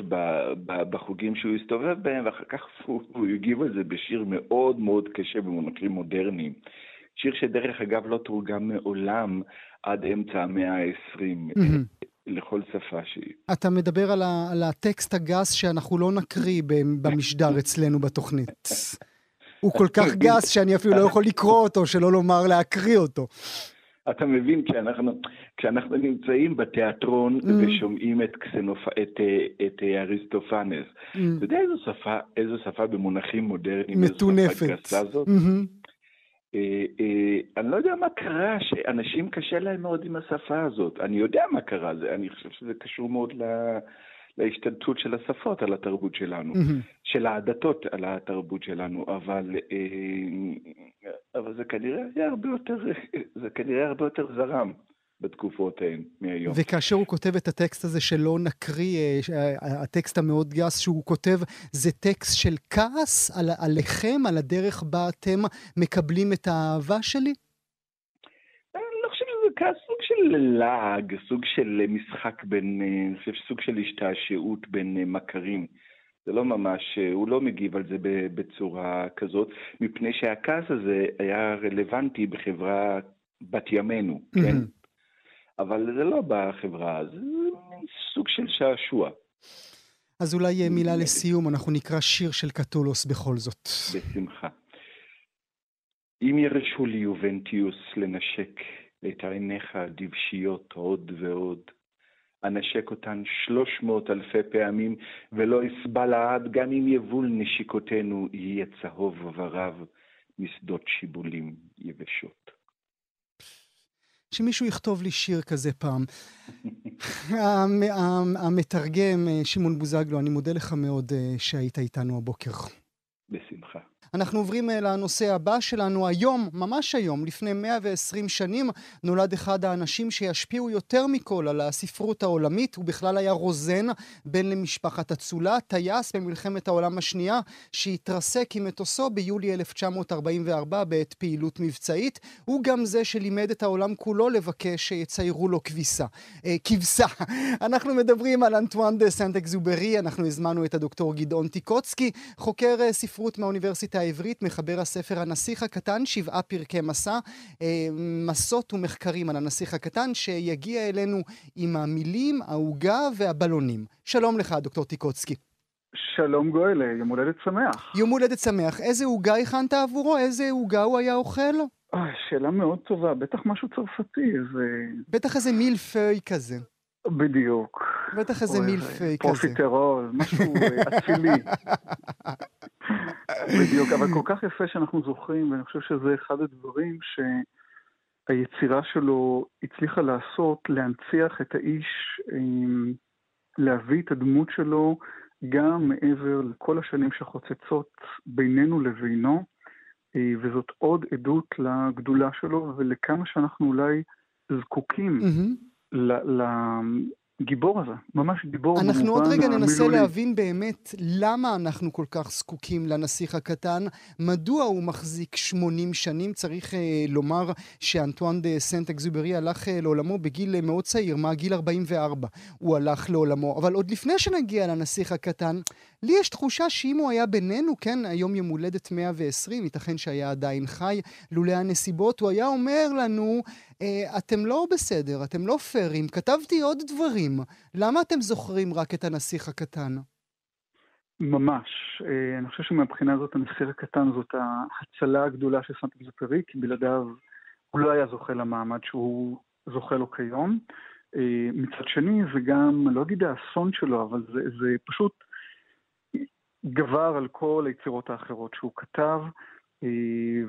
בחוגים שהוא הסתובב בהם, ואחר כך הוא, הוא הגיב על זה בשיר מאוד מאוד קשה במונחים מודרניים. שיר שדרך אגב לא תורגם מעולם עד אמצע המאה ה-20. Mm-hmm. לכל שפה שהיא. אתה מדבר על, ה, על הטקסט הגס שאנחנו לא נקריא במשדר אצלנו בתוכנית. הוא כל כך גס שאני אפילו לא יכול לקרוא אותו, שלא לומר להקריא אותו. אתה מבין, כשאנחנו, כשאנחנו נמצאים בתיאטרון mm. ושומעים את, קסנופ... את, את אה, אריסטופנס, mm. אתה יודע איזו שפה, איזו שפה במונחים מודרניים, מטונפת. איזו שפה גסה זאת? Mm-hmm. אה, אה, אני לא יודע מה קרה, שאנשים קשה להם מאוד עם השפה הזאת. אני יודע מה קרה, זה, אני חושב שזה קשור מאוד ל... להשתלטות של השפות על התרבות שלנו, mm-hmm. של הדתות על התרבות שלנו, אבל, אה, אבל זה כנראה היה הרבה יותר, זה כנראה הרבה יותר זרם בתקופות ההן מהיום. וכאשר הוא כותב את הטקסט הזה שלא נקריא, אה, הטקסט המאוד גס שהוא כותב, זה טקסט של כעס על, עליכם, על הדרך בה אתם מקבלים את האהבה שלי? אני לא חושב שזה כעס, סוג של לעג, סוג של משחק בין, אה, אני חושב סוג של השתעשעות בין אה, מכרים. זה לא ממש, הוא לא מגיב על זה בצורה כזאת, מפני שהכעס הזה היה רלוונטי בחברה בת ימינו, כן? אבל זה לא בחברה, זה סוג של שעשוע. אז אולי מילה לסיום, אנחנו נקרא שיר של קתולוס בכל זאת. בשמחה. אם ירשו לי יובנטיוס לנשק את עיניך הדבשיות עוד ועוד, אנשק אותן שלוש מאות אלפי פעמים, ולא אסבע לעד גם אם יבול נשיקותינו יהיה צהוב ורב משדות שיבולים יבשות. שמישהו יכתוב לי שיר כזה פעם. המתרגם, אה, שמעון בוזגלו, אני מודה לך מאוד אה, שהיית איתנו הבוקר. אנחנו עוברים אה, לנושא הבא שלנו. היום, ממש היום, לפני 120 שנים, נולד אחד האנשים שישפיעו יותר מכל על הספרות העולמית. הוא בכלל היה רוזן, בן למשפחת אצולה, טייס במלחמת העולם השנייה, שהתרסק עם מטוסו ביולי 1944 בעת פעילות מבצעית. הוא גם זה שלימד את העולם כולו לבקש שיציירו לו כביסה. אה, כבשה. אנחנו מדברים על אנטואן דה סנט אקזופרי, אנחנו הזמנו את הדוקטור גדעון טיקוצקי, חוקר אה, ספרות מהאוניברסיטה העברית, מחבר הספר הנסיך הקטן, שבעה פרקי מסע, אה, מסות ומחקרים על הנסיך הקטן, שיגיע אלינו עם המילים, העוגה והבלונים. שלום לך, דוקטור טיקוצקי. שלום גואל, יום הולדת שמח. יום הולדת שמח. איזה עוגה הכנת עבורו? איזה עוגה הוא היה אוכל? שאלה מאוד טובה, בטח משהו צרפתי, איזה... בטח איזה מילפי כזה. בדיוק. בטח איזה מילפי כזה. פרופיטרול, משהו אצילי. בדיוק, אבל כל כך יפה שאנחנו זוכרים, ואני חושב שזה אחד הדברים שהיצירה שלו הצליחה לעשות, להנציח את האיש, להביא את הדמות שלו גם מעבר לכל השנים שחוצצות בינינו לבינו, אה, וזאת עוד עדות לגדולה שלו ולכמה שאנחנו אולי זקוקים mm-hmm. גיבור הזה, ממש גיבור אנחנו עוד רגע ננסה המילולי. להבין באמת למה אנחנו כל כך זקוקים לנסיך הקטן, מדוע הוא מחזיק 80 שנים. צריך אה, לומר שאנטואן דה סנט אקזוברי הלך אה, לעולמו בגיל אה, מאוד צעיר, מה גיל 44 הוא הלך לעולמו. אבל עוד לפני שנגיע לנסיך הקטן, לי יש תחושה שאם הוא היה בינינו, כן, היום יום הולדת 120, ייתכן שהיה עדיין חי, לולא הנסיבות, הוא היה אומר לנו, אתם לא בסדר, אתם לא פיירים, כתבתי עוד דברים, למה אתם זוכרים רק את הנסיך הקטן? ממש. אה, אני חושב שמבחינה הזאת הנסיך הקטן זאת ההצלה הגדולה של סנט אקזופרי, כי בלעדיו הוא לא היה זוכה למעמד שהוא זוכה לו כיום. אה, מצד שני, זה גם, לא אגיד האסון שלו, אבל זה, זה פשוט גבר על כל היצירות האחרות שהוא כתב, אה,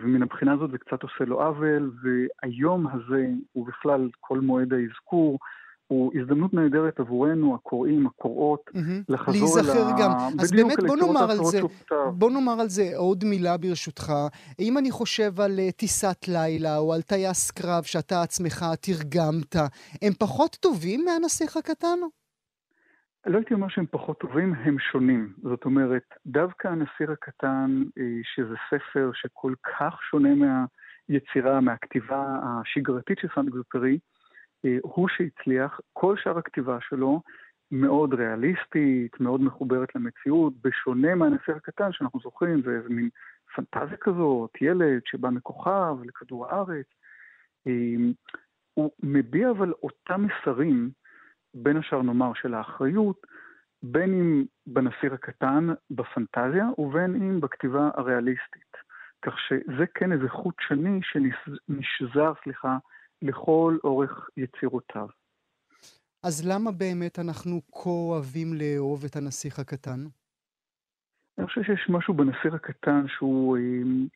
ומן הבחינה הזאת זה קצת עושה לו עוול, והיום הזה, ובכלל כל מועד האזכור, הוא הזדמנות נהדרת עבורנו, הקוראים, הקוראות, mm-hmm. לחזור להיזכר גם. אז באמת בוא נאמר על זה, בוא נאמר על זה עוד מילה ברשותך. אם אני חושב על uh, טיסת לילה, או על טייס קרב שאתה עצמך תרגמת, הם פחות טובים מהנסיך הקטן? לא הייתי אומר שהם פחות טובים, הם שונים. זאת אומרת, דווקא הנשיר הקטן, אה, שזה ספר שכל כך שונה מהיצירה, מהכתיבה השגרתית של סנט גזופרי, אה, הוא שהצליח, כל שאר הכתיבה שלו מאוד ריאליסטית, מאוד מחוברת למציאות, בשונה מהנשיר הקטן שאנחנו זוכרים, זה איזה מין פנטזיה כזאת, ילד שבא מכוכב לכדור הארץ. אה, הוא מביע אבל אותם מסרים, בין השאר נאמר של האחריות, בין אם בנסיר הקטן, בפנטזיה, ובין אם בכתיבה הריאליסטית. כך שזה כן איזה חוט שני שנשזר, סליחה, לכל אורך יצירותיו. אז למה באמת אנחנו כה אוהבים לאהוב את הנסיך הקטן? אני חושב שיש משהו בנסיר הקטן שהוא אה,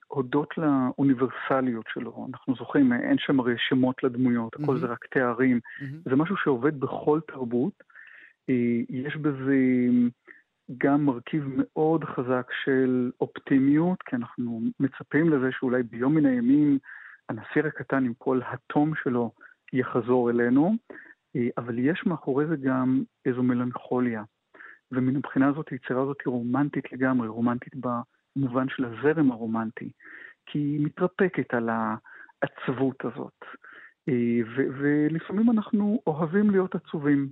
הודות לאוניברסליות שלו. אנחנו זוכרים, אין שם הרי שמות לדמויות, הכל mm-hmm. זה רק תארים. Mm-hmm. זה משהו שעובד בכל תרבות. אה, יש בזה גם מרכיב מאוד חזק של אופטימיות, כי אנחנו מצפים לזה שאולי ביום מן הימים הנסיר הקטן עם כל התום שלו יחזור אלינו, אבל יש מאחורי זה גם איזו מלנכוליה. ומן הבחינה הזאת היצירה הזאת היא רומנטית לגמרי, רומנטית במובן של הזרם הרומנטי, כי היא מתרפקת על העצבות הזאת. ולפעמים אנחנו אוהבים להיות עצובים.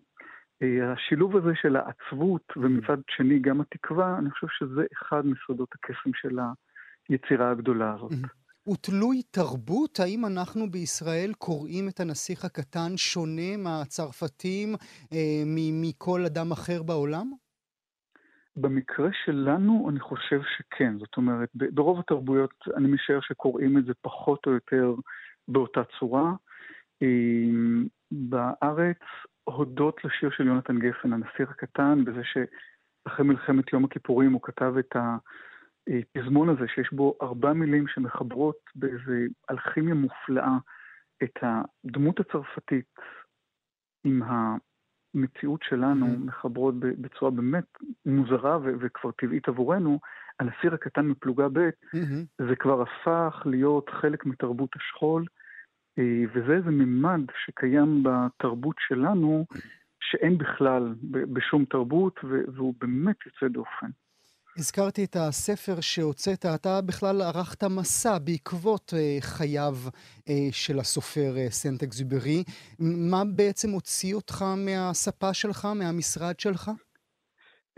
השילוב הזה של העצבות ומצד שני גם התקווה, אני חושב שזה אחד מסודות הקסם של היצירה הגדולה הזאת. הוא תלוי תרבות? האם אנחנו בישראל קוראים את הנסיך הקטן שונה מהצרפתים, אה, מכל אדם אחר בעולם? במקרה שלנו אני חושב שכן. זאת אומרת, ברוב התרבויות אני משער שקוראים את זה פחות או יותר באותה צורה. אה, בארץ, הודות לשיר של יונתן גפן, הנסיך הקטן, בזה שאחרי מלחמת יום הכיפורים הוא כתב את ה... הפזמון הזה, שיש בו ארבע מילים שמחברות באיזה אלכימיה מופלאה את הדמות הצרפתית עם המציאות שלנו. מחברות בצורה באמת מוזרה ו- וכבר טבעית עבורנו, על הסיר הקטן מפלוגה ב'. זה כבר הפך להיות חלק מתרבות השכול, אה, וזה איזה ממד שקיים בתרבות שלנו, שאין בכלל בשום תרבות, והוא באמת יוצא דופן. הזכרתי את הספר שהוצאת, אתה בכלל ערכת מסע בעקבות אה, חייו אה, של הסופר אה, סנט אקזוברי. מה בעצם הוציא אותך מהספה שלך, מהמשרד שלך?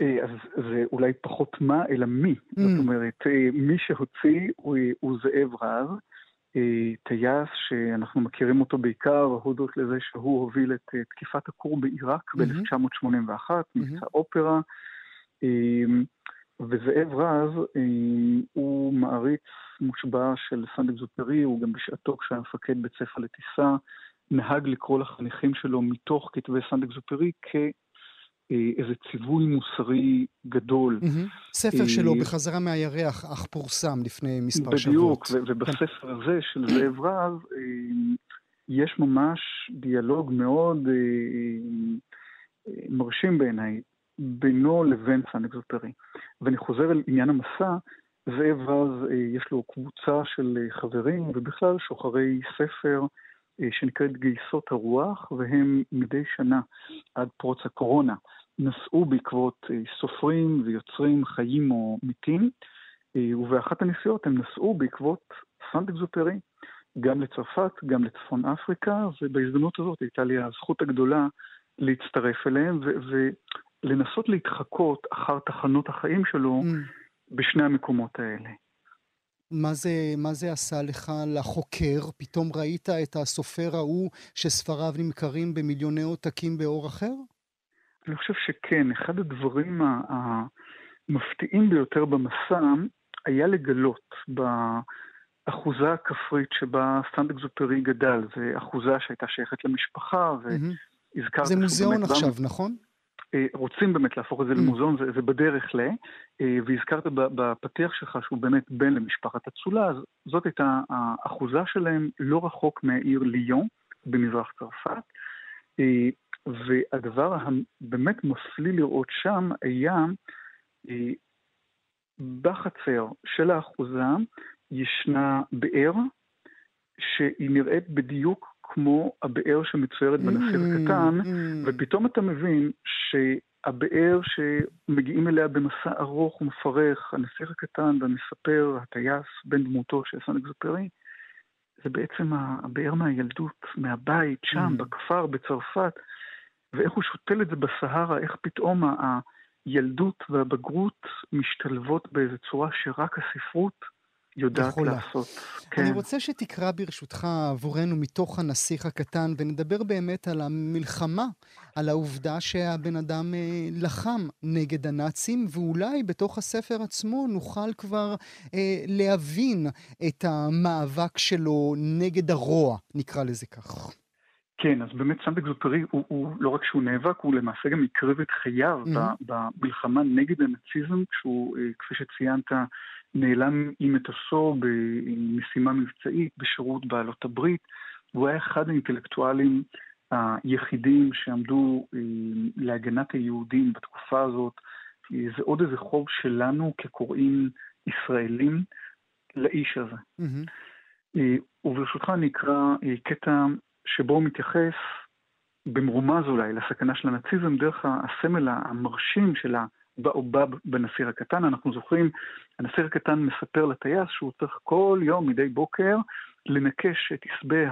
אה, אז זה אולי פחות מה, אלא מי. Mm. זאת אומרת, אה, מי שהוציא הוא, הוא זאב רז, אה, טייס שאנחנו מכירים אותו בעיקר הודות לזה שהוא הוביל את תקיפת הכור בעיראק mm-hmm. ב-1981, מבצע mm-hmm. אופרה. וזאב רז אה, הוא מעריץ מושבע של סנט אקזופרי, הוא גם בשעתו כשהיה מפקד בית ספר לטיסה, נהג לקרוא לחניכים שלו מתוך כתבי סנט אקזופרי כאיזה ציווי מוסרי גדול. ספר שלו בחזרה מהירח, אך פורסם לפני מספר שבועות. בדיוק, ובספר הזה של זאב רז אה, יש ממש דיאלוג מאוד אה, מרשים בעיניי בינו לבין סן אקזופרי. ואני חוזר אל עניין המסע, זאב רז, אה, יש לו קבוצה של אה, חברים, ובכלל שוחרי ספר אה, שנקראת גייסות הרוח, והם מדי שנה עד פרוץ הקורונה נסעו בעקבות סופרים ויוצרים חיים או מתים, ובאחת הנסיעות הם נסעו בעקבות סנט אקזופרי, גם לצרפת, גם לצפון אפריקה, ובהזדמנות הזאת הייתה לי הזכות הגדולה להצטרף אליהם, ו- לנסות להתחקות אחר תחנות החיים שלו mm. בשני המקומות האלה. מה זה, מה זה עשה לך לחוקר? פתאום ראית את הסופר ההוא שספריו נמכרים במיליוני עותקים באור אחר? אני חושב שכן. אחד הדברים המפתיעים ביותר במסע היה לגלות באחוזה הכפרית שבה סנט אקזופרי גדל. זו אחוזה שהייתה שייכת למשפחה, והזכרת... זה מוזיאון עכשיו, נכון? אה, רוצים באמת להפוך את זה mm. למוזיאון, זה, זה בדרך ל... אה, והזכרת בפתיח שלך שהוא באמת בן למשפחת אצולה, אז זאת הייתה האחוזה שלהם לא רחוק מהעיר ליון במזרח צרפת. אה, והדבר הבאמת מפליא לראות שם היה בחצר של האחוזה ישנה באר שהיא נראית בדיוק כמו הבאר שמצוירת בנסיך mm, הקטן, mm. ופתאום אתה מבין שהבאר שמגיעים אליה במסע ארוך ומפרך, הנסיך הקטן והמספר, הטייס, בן דמותו של סן אקזופרי, זה בעצם הבאר מהילדות, מהבית, שם, mm. בכפר, בצרפת, ואיך הוא שותל את זה בסהרה, איך פתאום הילדות והבגרות משתלבות באיזו צורה שרק הספרות יודעת יכולה. לעשות. כן. אני רוצה שתקרא ברשותך עבורנו מתוך הנסיך הקטן, ונדבר באמת על המלחמה, על העובדה שהבן אדם אה, לחם נגד הנאצים, ואולי בתוך הספר עצמו נוכל כבר אה, להבין את המאבק שלו נגד הרוע, נקרא לזה כך. כן, אז באמת סנט אקזופרי הוא, הוא לא רק שהוא נאבק, הוא למעשה גם הקריב את חייו mm-hmm. במלחמה נגד הנאציזם, כשהוא, אה, כפי שציינת, נעלם עם מטוסו במשימה מבצעית בשירות בעלות הברית, והוא היה אחד האינטלקטואלים היחידים שעמדו אה, להגנת היהודים בתקופה הזאת. זה עוד איזה חוב שלנו כקוראים ישראלים לאיש הזה. Mm-hmm. וברשותך אני אקרא אה, קטע שבו הוא מתייחס במרומז אולי לסכנה של הנאציזם דרך הסמל המרשים של הבאובב בנסיר הקטן. אנחנו זוכרים, הנסיר הקטן מספר לטייס שהוא צריך כל יום, מדי בוקר, לנקש את עשבי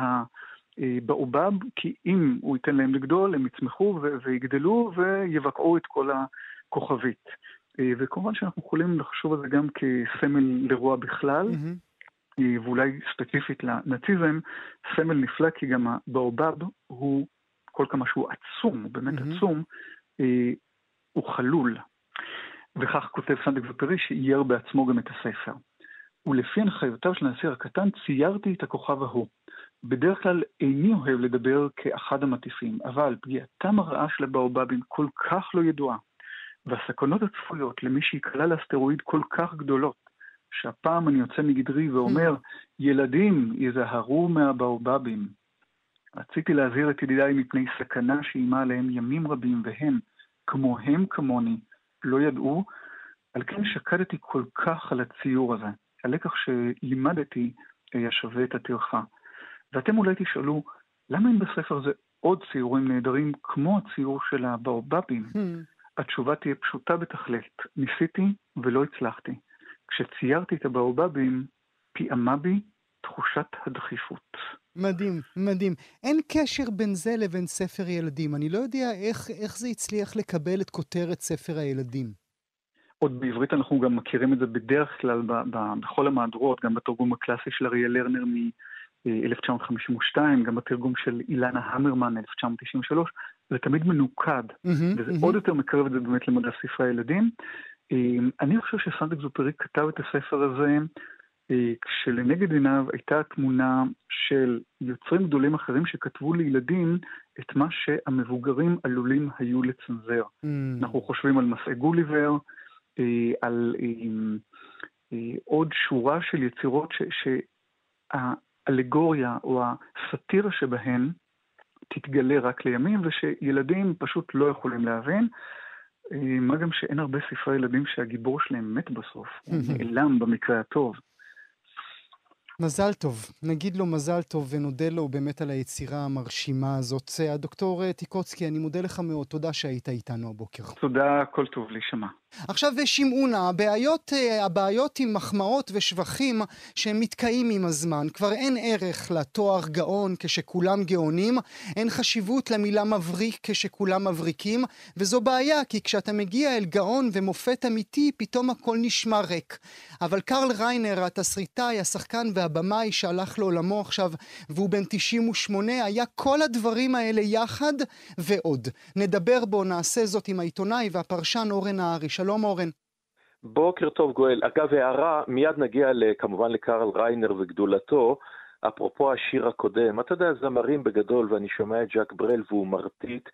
הבאובב, כי אם הוא ייתן להם לגדול, הם יצמחו ויגדלו ויבקעו את כל הכוכבית. וכמובן שאנחנו יכולים לחשוב על זה גם כסמל לרוע בכלל. Mm-hmm. ואולי ספציפית לנאציזם, סמל נפלא כי גם הבאובב הוא כל כמה שהוא עצום, הוא באמת mm-hmm. עצום, אה, הוא חלול. וכך כותב סנדק ופרי שאייר בעצמו גם את הספר. ולפי הנחיותיו של הנשיא הקטן ציירתי את הכוכב ההוא. בדרך כלל איני אוהב לדבר כאחד המטיפים, אבל פגיעתם הרעה של הבאובבים כל כך לא ידועה, והסכנות הצפויות למי שיקלע לאסטרואיד כל כך גדולות, שהפעם אני יוצא מגדרי ואומר, ילדים, ייזהרו מהבאובבים. רציתי להזהיר את ידידיי מפני סכנה שאיימה עליהם ימים רבים, והם, כמוהם כמוני, לא ידעו, על כן שקדתי כל כך על הציור הזה. הלקח שלימדתי היה שווה את הטרחה. ואתם אולי תשאלו, למה אין בספר הזה עוד ציורים נהדרים כמו הציור של הבאובבים? Hmm. התשובה תהיה פשוטה בתכלת. ניסיתי ולא הצלחתי. כשציירתי את הבאובבים, פיעמה בי תחושת הדחיפות. מדהים, מדהים. אין קשר בין זה לבין ספר ילדים. אני לא יודע איך, איך זה הצליח לקבל את כותרת ספר הילדים. עוד בעברית אנחנו גם מכירים את זה בדרך כלל ב, ב, בכל המהדורות, גם בתרגום הקלאסי של אריה לרנר מ-1952, גם בתרגום של אילנה המרמן, 1993, זה תמיד מנוקד, mm-hmm, וזה mm-hmm. עוד יותר מקרב את זה באמת למדע ספרי הילדים. אה, אני חושב שסנט אקזופרי כתב את הספר הזה כשלנגד עיניו הייתה תמונה של יוצרים גדולים אחרים שכתבו לילדים את מה שהמבוגרים עלולים היו לצנזר. Mm. אנחנו חושבים על מסעי גוליבר, אה, על עוד שורה של יצירות שהאלגוריה או הסאטירה שבהן תתגלה רק לימים, ושילדים פשוט לא יכולים להבין. אה, מה גם שאין הרבה ספרי ילדים שהגיבור שלהם מת בסוף, הוא נעלם במקרה הטוב. מזל טוב, נגיד לו מזל טוב ונודה לו באמת על היצירה המרשימה הזאת. הדוקטור טיקוצקי, אני מודה לך מאוד, תודה שהיית איתנו הבוקר. תודה, כל טוב להישמע. עכשיו שמעונה, הבעיות, אה, הבעיות עם מחמאות ושבחים שהם מתקעים עם הזמן. כבר אין ערך לתואר גאון כשכולם גאונים, אין חשיבות למילה מבריק כשכולם מבריקים, וזו בעיה, כי כשאתה מגיע אל גאון ומופת אמיתי, פתאום הכל נשמע ריק. אבל קרל ריינר, התסריטאי, השחקן והבמאי שהלך לעולמו עכשיו, והוא בן 98, היה כל הדברים האלה יחד ועוד. נדבר בו, נעשה זאת עם העיתונאי והפרשן אורן נהרי. שלום אורן. בוקר טוב גואל. אגב, הערה, מיד נגיע כמובן לקרל ריינר וגדולתו. אפרופו השיר הקודם, אתה יודע, זמרים בגדול, ואני שומע את ז'אק ברל והוא מרטיט,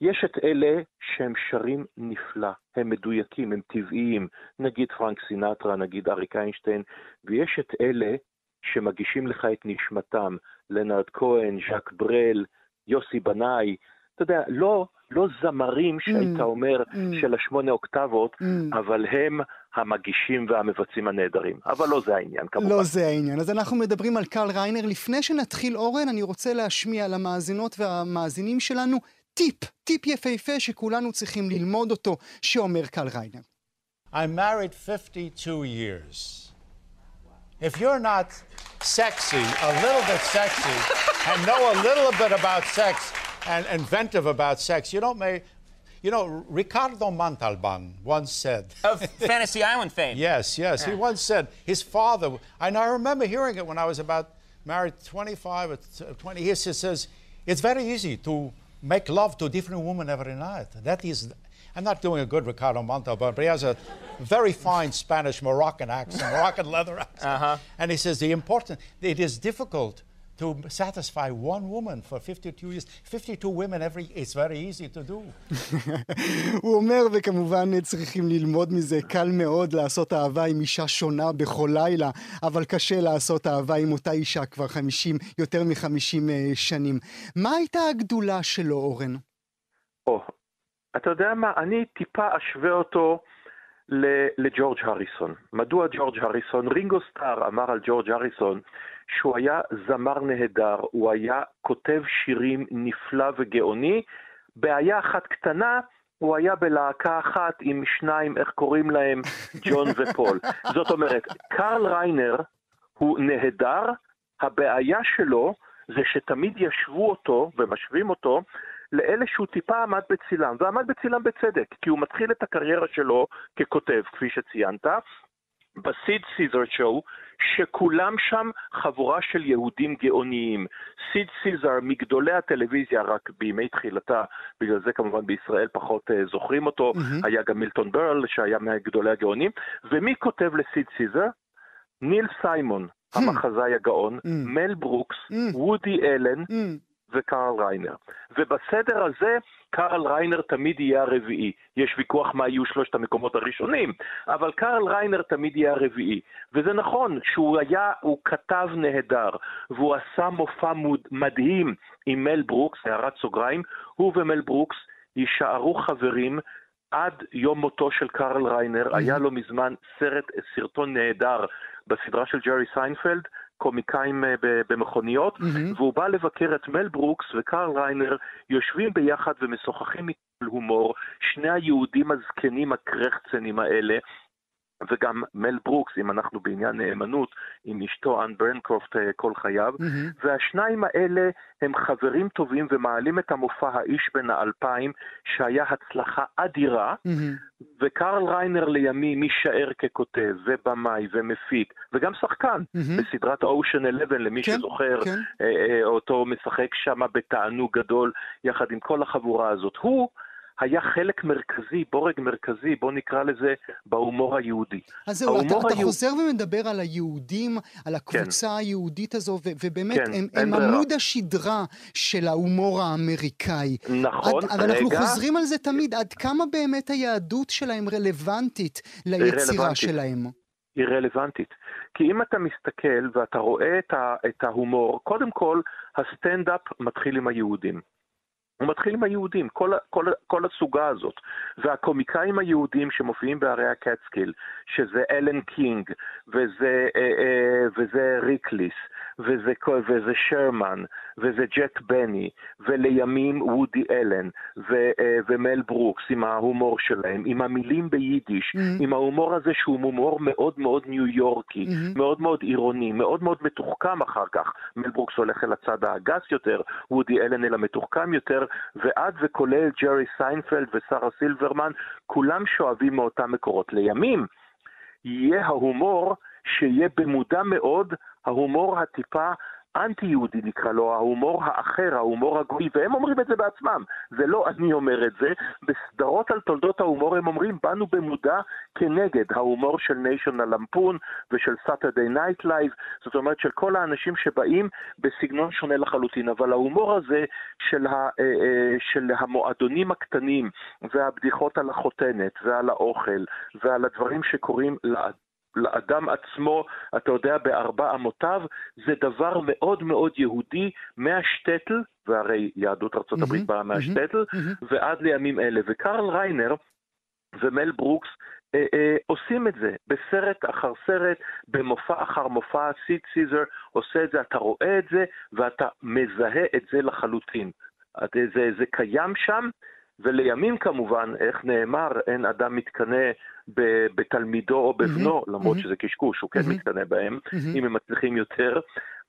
יש את אלה שהם שרים נפלא, הם מדויקים, הם טבעיים, נגיד פרנק סינטרה, נגיד אריק איינשטיין, ויש את אלה שמגישים לך את נשמתם, לנרד כהן, ז'אק ברל, יוסי בנאי, אתה יודע, לא לא זמרים שהיית mm. אומר mm. של השמונה אוקטבות, mm. אבל הם המגישים והמבצעים הנהדרים. אבל לא זה העניין, כמובן. לא זה העניין. אז אנחנו מדברים על קרל ריינר. לפני שנתחיל, אורן, אני רוצה להשמיע למאזינות והמאזינים שלנו טיפ, טיפ יפהפה שכולנו צריכים ללמוד אותו, שאומר קרל ריינר. I'm married 52 years. If you're not sexy, a little bit sexy, and know a little bit about sex, and inventive about sex. You don't may, you know, Ricardo Montalban once said of Fantasy Island fame. Yes, yes. Yeah. He once said his father, and I remember hearing it when I was about married 25 or 20 years. He says it's very easy to make love to a different women every night. That is. I'm not doing a good Ricardo Montalban, but he has a very fine Spanish Moroccan accent, Moroccan leather accent. Uh-huh. And he says the important, it is difficult to satisfy one woman for 52 years. 52 women every, it's very easy to do. הוא אומר, וכמובן צריכים ללמוד מזה, קל מאוד לעשות אהבה עם אישה שונה בכל לילה, אבל קשה לעשות אהבה עם אותה אישה כבר 50, יותר מ-50 אה, שנים. מה הייתה הגדולה שלו, אורן? או, אתה יודע מה, אני טיפה אשווה אותו לג'ורג' הריסון. מדוע ג'ורג' הריסון? רינגו סטאר אמר על ג'ורג' הריסון שהוא היה זמר נהדר, הוא היה כותב שירים נפלא וגאוני. בעיה אחת קטנה, הוא היה בלהקה אחת עם שניים, איך קוראים להם? ג'ון ופול. זאת אומרת, קרל ריינר הוא נהדר, הבעיה שלו זה שתמיד ישבו אותו ומשווים אותו לאלה שהוא טיפה עמד בצילם, ועמד בצילם בצדק, כי הוא מתחיל את הקריירה שלו ככותב, כפי שציינת, בסיד סיזר show, שכולם שם חבורה של יהודים גאוניים. סיד סיזר מגדולי הטלוויזיה, רק בימי תחילתה, בגלל זה כמובן בישראל פחות uh, זוכרים אותו, mm-hmm. היה גם מילטון ברל שהיה מגדולי הגאונים, ומי כותב לסיד סיזר? ניל סיימון, hmm. המחזאי הגאון, mm. מל ברוקס, mm. וודי אלן. וקרל ריינר. ובסדר הזה, קרל ריינר תמיד יהיה הרביעי. יש ויכוח מה יהיו שלושת המקומות הראשונים, אבל קרל ריינר תמיד יהיה הרביעי. וזה נכון שהוא היה, הוא כתב נהדר, והוא עשה מופע מוד, מדהים עם מל ברוקס, הערת סוגריים, הוא ומל ברוקס יישארו חברים עד יום מותו של קרל ריינר, היה לו מזמן סרט, סרטון נהדר בסדרה של ג'רי סיינפלד, קומיקאים אה, במכוניות, mm-hmm. והוא בא לבקר את מל ברוקס וקרל ריינר יושבים ביחד ומשוחחים על הומור, שני היהודים הזקנים הקרחצנים האלה, וגם מל ברוקס, אם אנחנו בעניין נאמנות, עם אשתו אן בנקרופט אה, כל חייו, mm-hmm. והשניים האלה הם חברים טובים ומעלים את המופע האיש בן האלפיים, שהיה הצלחה אדירה, mm-hmm. וקרל ריינר לימים יישאר ככותב ובמאי ומפיק, וגם שחקן mm-hmm. בסדרת אושן 11, למי כן, שזוכר, כן. אה, אותו משחק שם בתענוג גדול, יחד עם כל החבורה הזאת. הוא היה חלק מרכזי, בורג מרכזי, בוא נקרא לזה, בהומור היהודי. אז זהו, אתה, היהוד... אתה חוזר ומדבר על היהודים, על הקבוצה כן. היהודית הזו, ו- ובאמת, כן, הם, הם עמוד השדרה של ההומור האמריקאי. נכון, עד, אבל אנחנו חוזרים על זה תמיד, עד כמה באמת היהדות שלהם רלוונטית ליצירה רלוונטית. שלהם. היא רלוונטית. כי אם אתה מסתכל ואתה רואה את, ה, את ההומור, קודם כל, הסטנדאפ מתחיל עם היהודים. הוא מתחיל עם היהודים, כל, כל, כל הסוגה הזאת. והקומיקאים היהודים שמופיעים בערי הקאטסקיל, שזה אלן קינג, וזה, אה, אה, וזה ריקליס, וזה, וזה שרמן, וזה ג'ק בני, ולימים וודי אלן, ו, אה, ומל ברוקס עם ההומור שלהם, עם המילים ביידיש, mm-hmm. עם ההומור הזה שהוא הומור מאוד מאוד ניו יורקי, mm-hmm. מאוד מאוד עירוני, מאוד מאוד מתוחכם אחר כך. מל ברוקס הולך אל הצד הגס יותר, וודי אלן אל המתוחכם יותר, ועד וכולל ג'רי סיינפלד ושרה סילברמן, כולם שואבים מאותם מקורות. לימים יהיה ההומור שיהיה במודע מאוד ההומור הטיפה אנטי-יהודי נקרא לו, ההומור האחר, ההומור הגוי, והם אומרים את זה בעצמם, זה לא אני אומר את זה, בסדרות על תולדות ההומור הם אומרים, באנו במודע כנגד ההומור של National Lampoon ושל Saturday Night Live, זאת אומרת של כל האנשים שבאים בסגנון שונה לחלוטין, אבל ההומור הזה של, ה, אה, אה, של המועדונים הקטנים והבדיחות על החותנת ועל האוכל ועל הדברים שקורים לאדם עצמו, אתה יודע, בארבע אמותיו, זה דבר מאוד מאוד יהודי מהשטטל, והרי יהדות ארצות הברית באה מהשטטל, ועד לימים אלה. וקרל ריינר ומל ברוקס אה, אה, עושים את זה בסרט אחר סרט, במופע אחר מופע, סיד סיזר עושה את זה, אתה רואה את זה ואתה מזהה את זה לחלוטין. זה, זה קיים שם, ולימים כמובן, איך נאמר, אין אדם מתקנא בתלמידו או בבנו, mm-hmm, למרות mm-hmm. שזה קשקוש, הוא כן mm-hmm. מתקנא בהם, mm-hmm. אם הם מצליחים יותר.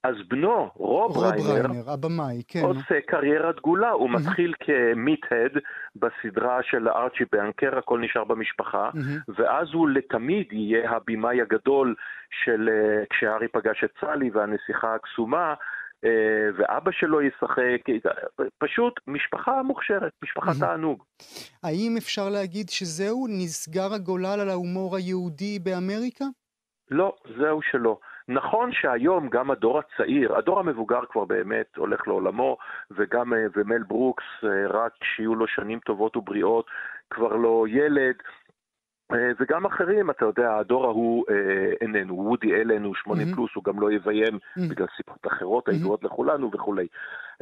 אז בנו, רוב, רוב ריינר, ריינר הבמאי, כן. עושה קריירה דגולה, הוא mm-hmm. מתחיל כמיט-הד בסדרה של ארצ'י בנקר, הכל נשאר במשפחה, mm-hmm. ואז הוא לתמיד יהיה הבמאי הגדול של uh, כשהארי פגש את סלי והנסיכה הקסומה, אה, ואבא שלו ישחק, פשוט משפחה מוכשרת, משפחה תענוג. האם אפשר להגיד שזהו, נסגר הגולל על ההומור היהודי באמריקה? לא, זהו שלא. נכון שהיום גם הדור הצעיר, הדור המבוגר כבר באמת הולך לעולמו, וגם אה, ומל ברוקס, אה, רק שיהיו לו שנים טובות ובריאות, כבר לא ילד, אה, וגם אחרים, אתה יודע, הדור ההוא אה, איננו, וודי אלן הוא 80 mm-hmm. פלוס, הוא גם לא יביים mm-hmm. בגלל סיבות אחרות mm-hmm. הידועות לכולנו וכולי.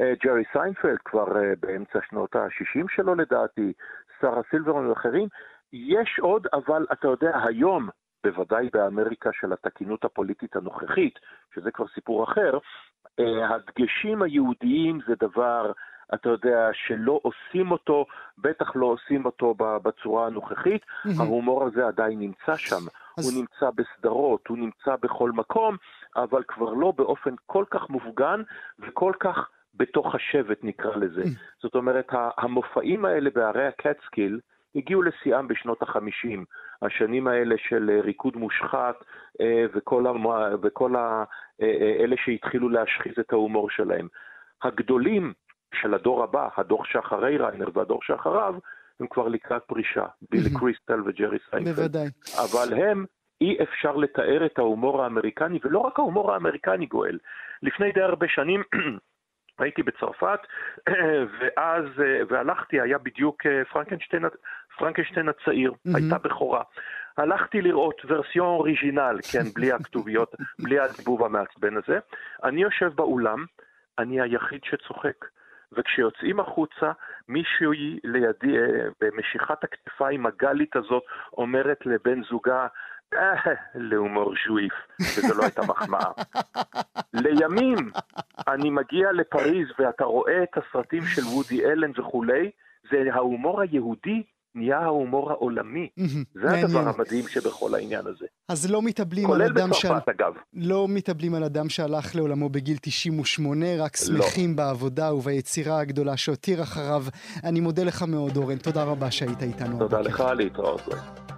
אה, ג'רי סיינפלד כבר אה, באמצע שנות ה-60 שלו לדעתי, שרה סילברמן ואחרים, יש עוד, אבל אתה יודע, היום, בוודאי באמריקה של התקינות הפוליטית הנוכחית, שזה כבר סיפור אחר, אה, הדגשים היהודיים זה דבר, אתה יודע, שלא עושים אותו, בטח לא עושים אותו בצורה הנוכחית. ההומור הזה עדיין נמצא שם. אז... הוא נמצא בסדרות, הוא נמצא בכל מקום, אבל כבר לא באופן כל כך מופגן וכל כך בתוך השבט נקרא לזה. זאת אומרת, המופעים האלה בערי הקאטסקיל הגיעו לשיאם בשנות החמישים. השנים האלה של אה, ריקוד מושחת אה, וכל, המ... וכל ה... אה, אלה שהתחילו להשחיז את ההומור שלהם. הגדולים של הדור הבא, הדור שאחרי ריינר והדור שאחריו, הם כבר לקראת פרישה, בילי קריסטל וג'רי סיינפלד. בוודאי. אבל הם, אי אפשר לתאר את ההומור האמריקני, ולא רק ההומור האמריקני, גואל. לפני די הרבה שנים הייתי בצרפת, ואז, והלכתי, היה בדיוק אה, פרנקנשטיין, פרנקנשטיין הצעיר. הייתה בכורה. הלכתי לראות ורסיון אוריג'ינל, כן, בלי הכתוביות, בלי הדיבוב המעצבן הזה. אני יושב באולם, אני היחיד שצוחק. וכשיוצאים החוצה, מישהי לידי, אה, במשיכת הכתפיים הגלית הזאת, אומרת לבן זוגה, אה, להומור ז'ואיף, וזו לא הייתה מחמאה. לימים אני מגיע לפריז ואתה רואה את הסרטים של וודי אלן וכולי, זה ההומור היהודי נהיה ההומור העולמי. זה הדבר המדהים שבכל העניין הזה. אז לא מתאבלים על אדם ש... כולל בצרפת, אגב. לא מתאבלים על אדם שהלך לעולמו בגיל 98, רק לא. שמחים. בעבודה וביצירה הגדולה שהותיר אחריו. אני מודה לך מאוד, אורן. תודה רבה שהיית איתנו. תודה לך, להתראות.